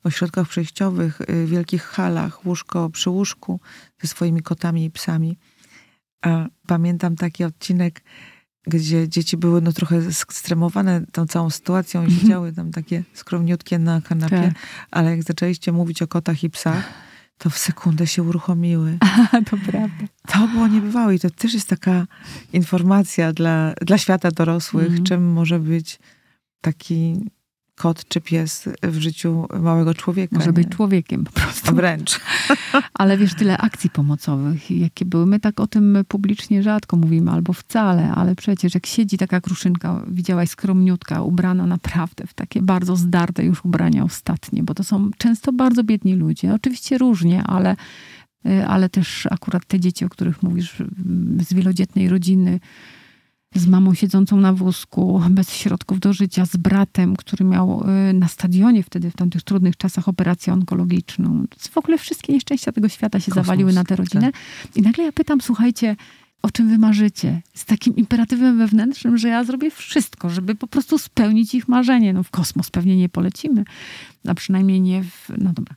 ośrodkach przejściowych, y, wielkich halach, łóżko przy łóżku ze swoimi kotami i psami. Pamiętam taki odcinek, gdzie dzieci były no trochę stremowane tą całą sytuacją i mhm. siedziały tam takie skromniutkie na kanapie, tak. ale jak zaczęliście mówić o kotach i psach, to w sekundę się uruchomiły. A, to prawda. To było niebywałe i to też jest taka informacja dla, dla świata dorosłych, mm. czym może być taki kot czy pies w życiu małego człowieka. Może nie? być człowiekiem po prostu. Wręcz. Ale wiesz, tyle akcji pomocowych, jakie były. My tak o tym publicznie rzadko mówimy, albo wcale, ale przecież jak siedzi taka kruszynka, widziałaś skromniutka, ubrana naprawdę w takie bardzo zdarte już ubrania ostatnie, bo to są często bardzo biedni ludzie. Oczywiście różnie, ale, y, ale też akurat te dzieci, o których mówisz, z wielodzietnej rodziny, z mamą siedzącą na wózku, bez środków do życia, z bratem, który miał y, na stadionie wtedy, w tamtych trudnych czasach, operację onkologiczną. W ogóle wszystkie nieszczęścia tego świata się Kosmos, zawaliły na tę rodzinę. Tak. I nagle ja pytam, słuchajcie, o czym wy marzycie. Z takim imperatywem wewnętrznym, że ja zrobię wszystko, żeby po prostu spełnić ich marzenie. No w kosmos pewnie nie polecimy, a przynajmniej nie w... No dobra.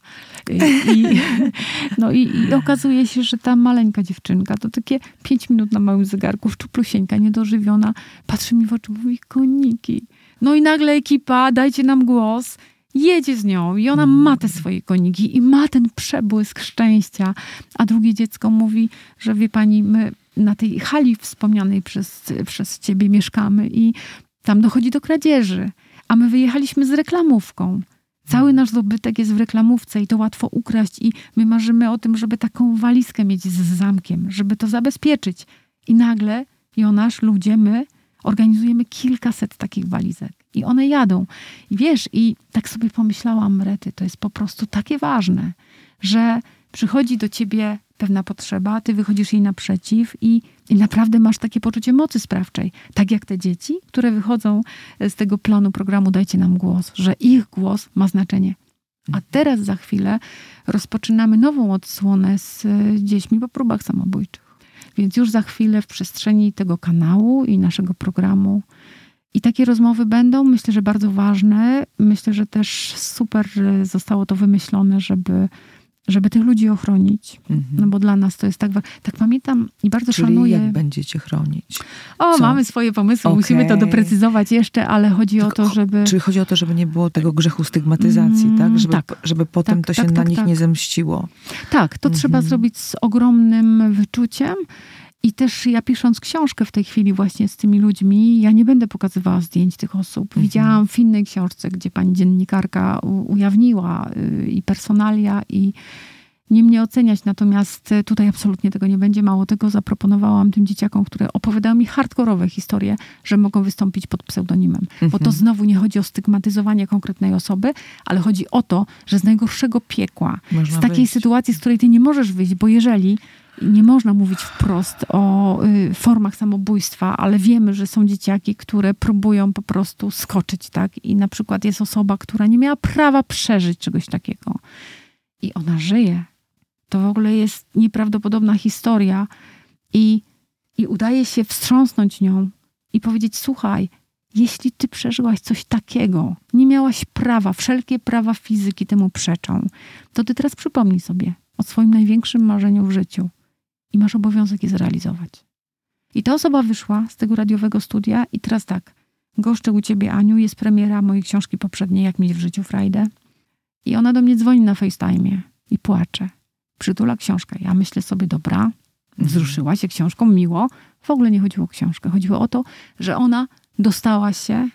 I, no i, i okazuje się, że ta maleńka dziewczynka, to takie pięć minut na małym zegarku, szczuplusieńka, niedożywiona, patrzy mi w oczy, mówi koniki. No i nagle ekipa, dajcie nam głos jedzie z nią i ona ma te swoje koniki i ma ten przebłysk szczęścia. A drugie dziecko mówi, że wie pani, my na tej hali wspomnianej przez, przez ciebie mieszkamy i tam dochodzi do kradzieży. A my wyjechaliśmy z reklamówką. Cały nasz dobytek jest w reklamówce i to łatwo ukraść i my marzymy o tym, żeby taką walizkę mieć z zamkiem, żeby to zabezpieczyć. I nagle Jonasz, ludzie, my organizujemy kilkaset takich walizek i one jadą. I wiesz, i tak sobie pomyślałam, Rety, to jest po prostu takie ważne, że przychodzi do ciebie pewna potrzeba, ty wychodzisz jej naprzeciw i, i naprawdę masz takie poczucie mocy sprawczej. Tak jak te dzieci, które wychodzą z tego planu programu Dajcie nam głos, że ich głos ma znaczenie. A teraz za chwilę rozpoczynamy nową odsłonę z dziećmi po próbach samobójczych. Więc już za chwilę w przestrzeni tego kanału i naszego programu i takie rozmowy będą, myślę, że bardzo ważne. Myślę, że też super zostało to wymyślone, żeby, żeby tych ludzi ochronić. Mhm. No bo dla nas to jest tak ważne. Tak pamiętam i bardzo Czyli szanuję. jak będziecie chronić? O, Co? mamy swoje pomysły, okay. musimy to doprecyzować jeszcze, ale chodzi o to, żeby... Czyli chodzi o to, żeby nie było tego grzechu stygmatyzacji, mm, tak? Żeby, tak. żeby potem tak, to się tak, na tak, nich tak. nie zemściło. Tak, to mhm. trzeba zrobić z ogromnym wyczuciem i też ja pisząc książkę w tej chwili właśnie z tymi ludźmi, ja nie będę pokazywała zdjęć tych osób. Mhm. Widziałam w innej książce, gdzie pani dziennikarka ujawniła y, i personalia i nie mnie oceniać, natomiast tutaj absolutnie tego nie będzie. Mało tego zaproponowałam tym dzieciakom, które opowiadają mi hardkorowe historie, że mogą wystąpić pod pseudonimem. Mhm. Bo to mhm. znowu nie chodzi o stygmatyzowanie konkretnej osoby, ale chodzi o to, że z najgorszego piekła, Można z takiej wyjść. sytuacji, z której ty nie możesz wyjść, bo jeżeli nie można mówić wprost o y, formach samobójstwa, ale wiemy, że są dzieciaki, które próbują po prostu skoczyć, tak? I na przykład jest osoba, która nie miała prawa przeżyć czegoś takiego. I ona żyje. To w ogóle jest nieprawdopodobna historia. I, i udaje się wstrząsnąć nią i powiedzieć: Słuchaj, jeśli ty przeżyłaś coś takiego, nie miałaś prawa, wszelkie prawa fizyki temu przeczą, to ty teraz przypomnij sobie o swoim największym marzeniu w życiu i masz obowiązek je zrealizować. I ta osoba wyszła z tego radiowego studia i teraz tak, goszczę u ciebie Aniu, jest premiera mojej książki poprzedniej, Jak mieć w życiu frajdę. I ona do mnie dzwoni na FaceTime i płacze. Przytula książkę. Ja myślę sobie, dobra, mhm. wzruszyła się książką, miło. W ogóle nie chodziło o książkę. Chodziło o to, że ona dostała się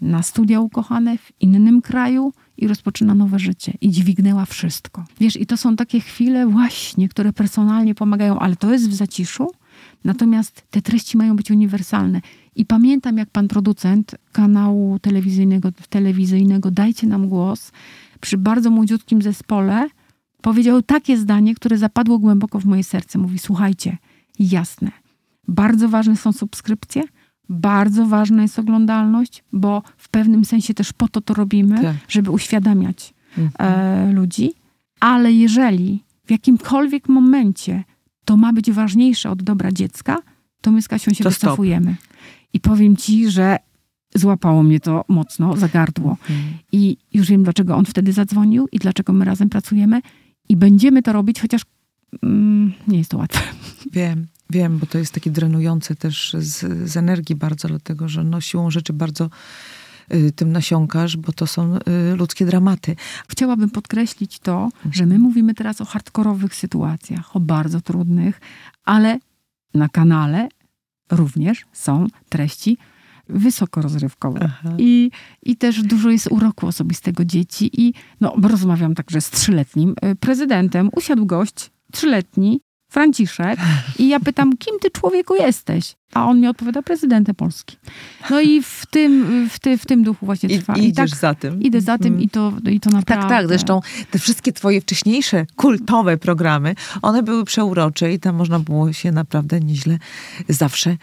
na studia ukochane w innym kraju, i rozpoczyna nowe życie i dźwignęła wszystko. Wiesz, i to są takie chwile właśnie, które personalnie pomagają, ale to jest w zaciszu, natomiast te treści mają być uniwersalne. I pamiętam, jak pan producent kanału telewizyjnego, telewizyjnego Dajcie nam głos, przy bardzo młodziutkim zespole, powiedział takie zdanie, które zapadło głęboko w moje serce. Mówi, słuchajcie, jasne, bardzo ważne są subskrypcje, bardzo ważna jest oglądalność, bo w pewnym sensie też po to to robimy, tak. żeby uświadamiać mhm. e, ludzi. Ale jeżeli w jakimkolwiek momencie to ma być ważniejsze od dobra dziecka, to my z Kasią się to wycofujemy. Stop. I powiem ci, że złapało mnie to mocno za gardło. Mhm. I już wiem, dlaczego on wtedy zadzwonił i dlaczego my razem pracujemy. I będziemy to robić, chociaż mm, nie jest to łatwe. Wiem. Wiem, bo to jest takie drenujące też z, z energii bardzo, dlatego że no, siłą rzeczy bardzo y, tym nasiąkasz, bo to są y, ludzkie dramaty. Chciałabym podkreślić to, że my mówimy teraz o hardkorowych sytuacjach, o bardzo trudnych, ale na kanale również są treści wysoko rozrywkowe. I, I też dużo jest uroku osobistego dzieci. I no, rozmawiam także z trzyletnim y, prezydentem. Usiadł gość trzyletni Franciszek i ja pytam, kim ty człowieku jesteś? A on mi odpowiada, prezydentem Polski. No i w tym, w, ty, w tym duchu właśnie trwa. I, I idziesz tak, za tym. Idę za tym i to, i to naprawdę... Tak, tak. Zresztą te wszystkie twoje wcześniejsze kultowe programy, one były przeurocze i tam można było się naprawdę nieźle zawsze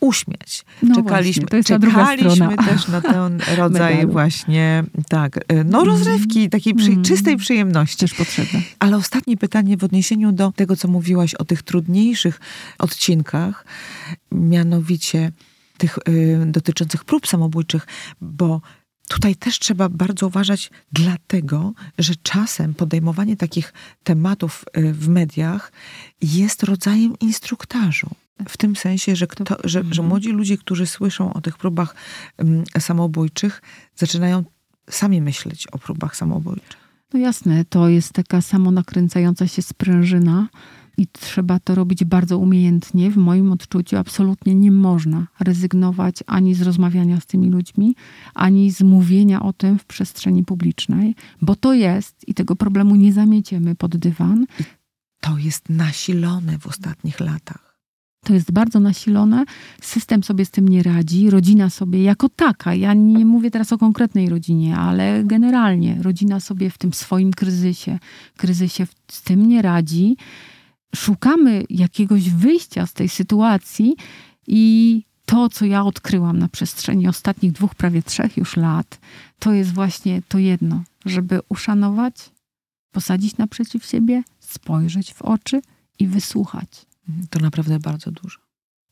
uśmiać. No czekaliśmy właśnie, czekaliśmy też na ten rodzaj Medalu. właśnie, tak, y, no rozrywki, takiej przy, Mm. czystej przyjemności. Też potrzebne. Ale ostatnie pytanie w odniesieniu do tego, co mówiłaś o tych trudniejszych odcinkach, mianowicie tych y, dotyczących prób samobójczych, bo tutaj też trzeba bardzo uważać, dlatego, że czasem podejmowanie takich tematów y, w mediach jest rodzajem instruktażu. W tym sensie, że, kto, że, że Mhm. młodzi ludzie, którzy słyszą o tych próbach samobójczych, zaczynają sami myśleć o próbach samobójczych. No jasne, to jest taka samonakręcająca się sprężyna i trzeba to robić bardzo umiejętnie. W moim odczuciu absolutnie nie można rezygnować ani z rozmawiania z tymi ludźmi, ani z mówienia o tym w przestrzeni publicznej, bo to jest i tego problemu nie zamieciemy pod dywan. To jest nasilone w ostatnich latach. To jest bardzo nasilone, system sobie z tym nie radzi, rodzina sobie jako taka, ja nie mówię teraz o konkretnej rodzinie, ale generalnie rodzina sobie w tym swoim kryzysie, kryzysie z tym nie radzi. Szukamy jakiegoś wyjścia z tej sytuacji i to, co ja odkryłam na przestrzeni ostatnich dwóch, prawie trzech już lat, to jest właśnie to jedno, żeby uszanować, posadzić naprzeciw siebie, spojrzeć w oczy i wysłuchać To naprawdę bardzo dużo.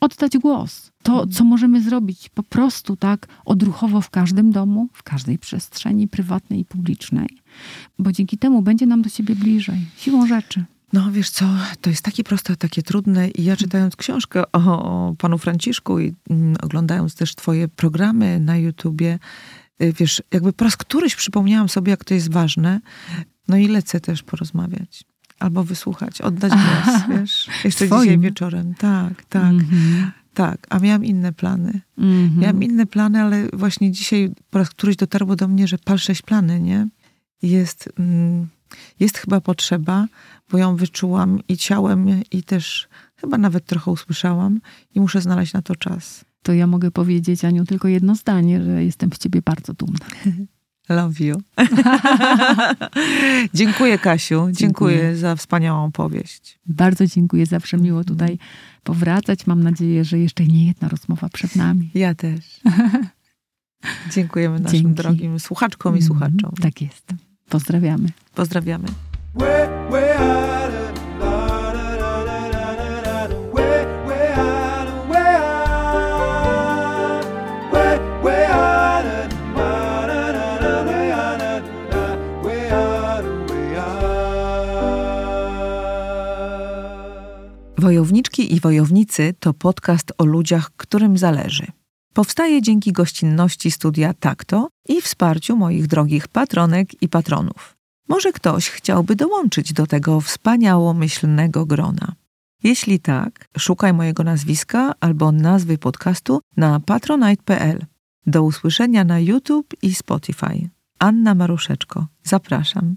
oddać głos. To, co możemy zrobić po prostu tak odruchowo w każdym domu, w każdej przestrzeni prywatnej i publicznej, bo dzięki temu będzie nam do siebie bliżej, siłą rzeczy. No wiesz co, to jest takie proste, takie trudne i ja czytając książkę o, o panu Franciszku i mm, oglądając też twoje programy na YouTubie, y, wiesz, jakby po raz któryś przypomniałam sobie, jak to jest ważne, no i lecę też porozmawiać. Albo wysłuchać, oddać głos, wiesz. Jeszcze Swoim. dzisiaj wieczorem. Tak, tak, Mhm. tak. A miałam inne plany. Mhm. Miałam inne plany, ale właśnie dzisiaj po raz któryś dotarło do mnie, że pal sześć plany, nie? Jest, mm, jest chyba potrzeba, bo ją wyczułam i ciałem, i też chyba nawet trochę usłyszałam i muszę znaleźć na to czas. To ja mogę powiedzieć, Aniu, tylko jedno zdanie, że jestem z ciebie bardzo dumna. Love you. dziękuję Kasiu, dziękuję, Dziękuję. za wspaniałą opowieść. Bardzo dziękuję, zawsze miło tutaj powracać. Mam nadzieję, że jeszcze nie jedna rozmowa przed nami. Ja też. Dziękujemy naszym Dzięki. drogim słuchaczkom i słuchaczom. Mhm, Tak jest. Pozdrawiamy. Pozdrawiamy. Wojowniczki i wojownicy to podcast o ludziach, którym zależy. Powstaje dzięki gościnności studia Takto i wsparciu moich drogich patronek i patronów. Może ktoś chciałby dołączyć do tego wspaniałomyślnego grona. Jeśli tak, szukaj mojego nazwiska albo nazwy podcastu na patronite.pl. Do usłyszenia na YouTube i Spotify. Anna Maruszeczko. Zapraszam.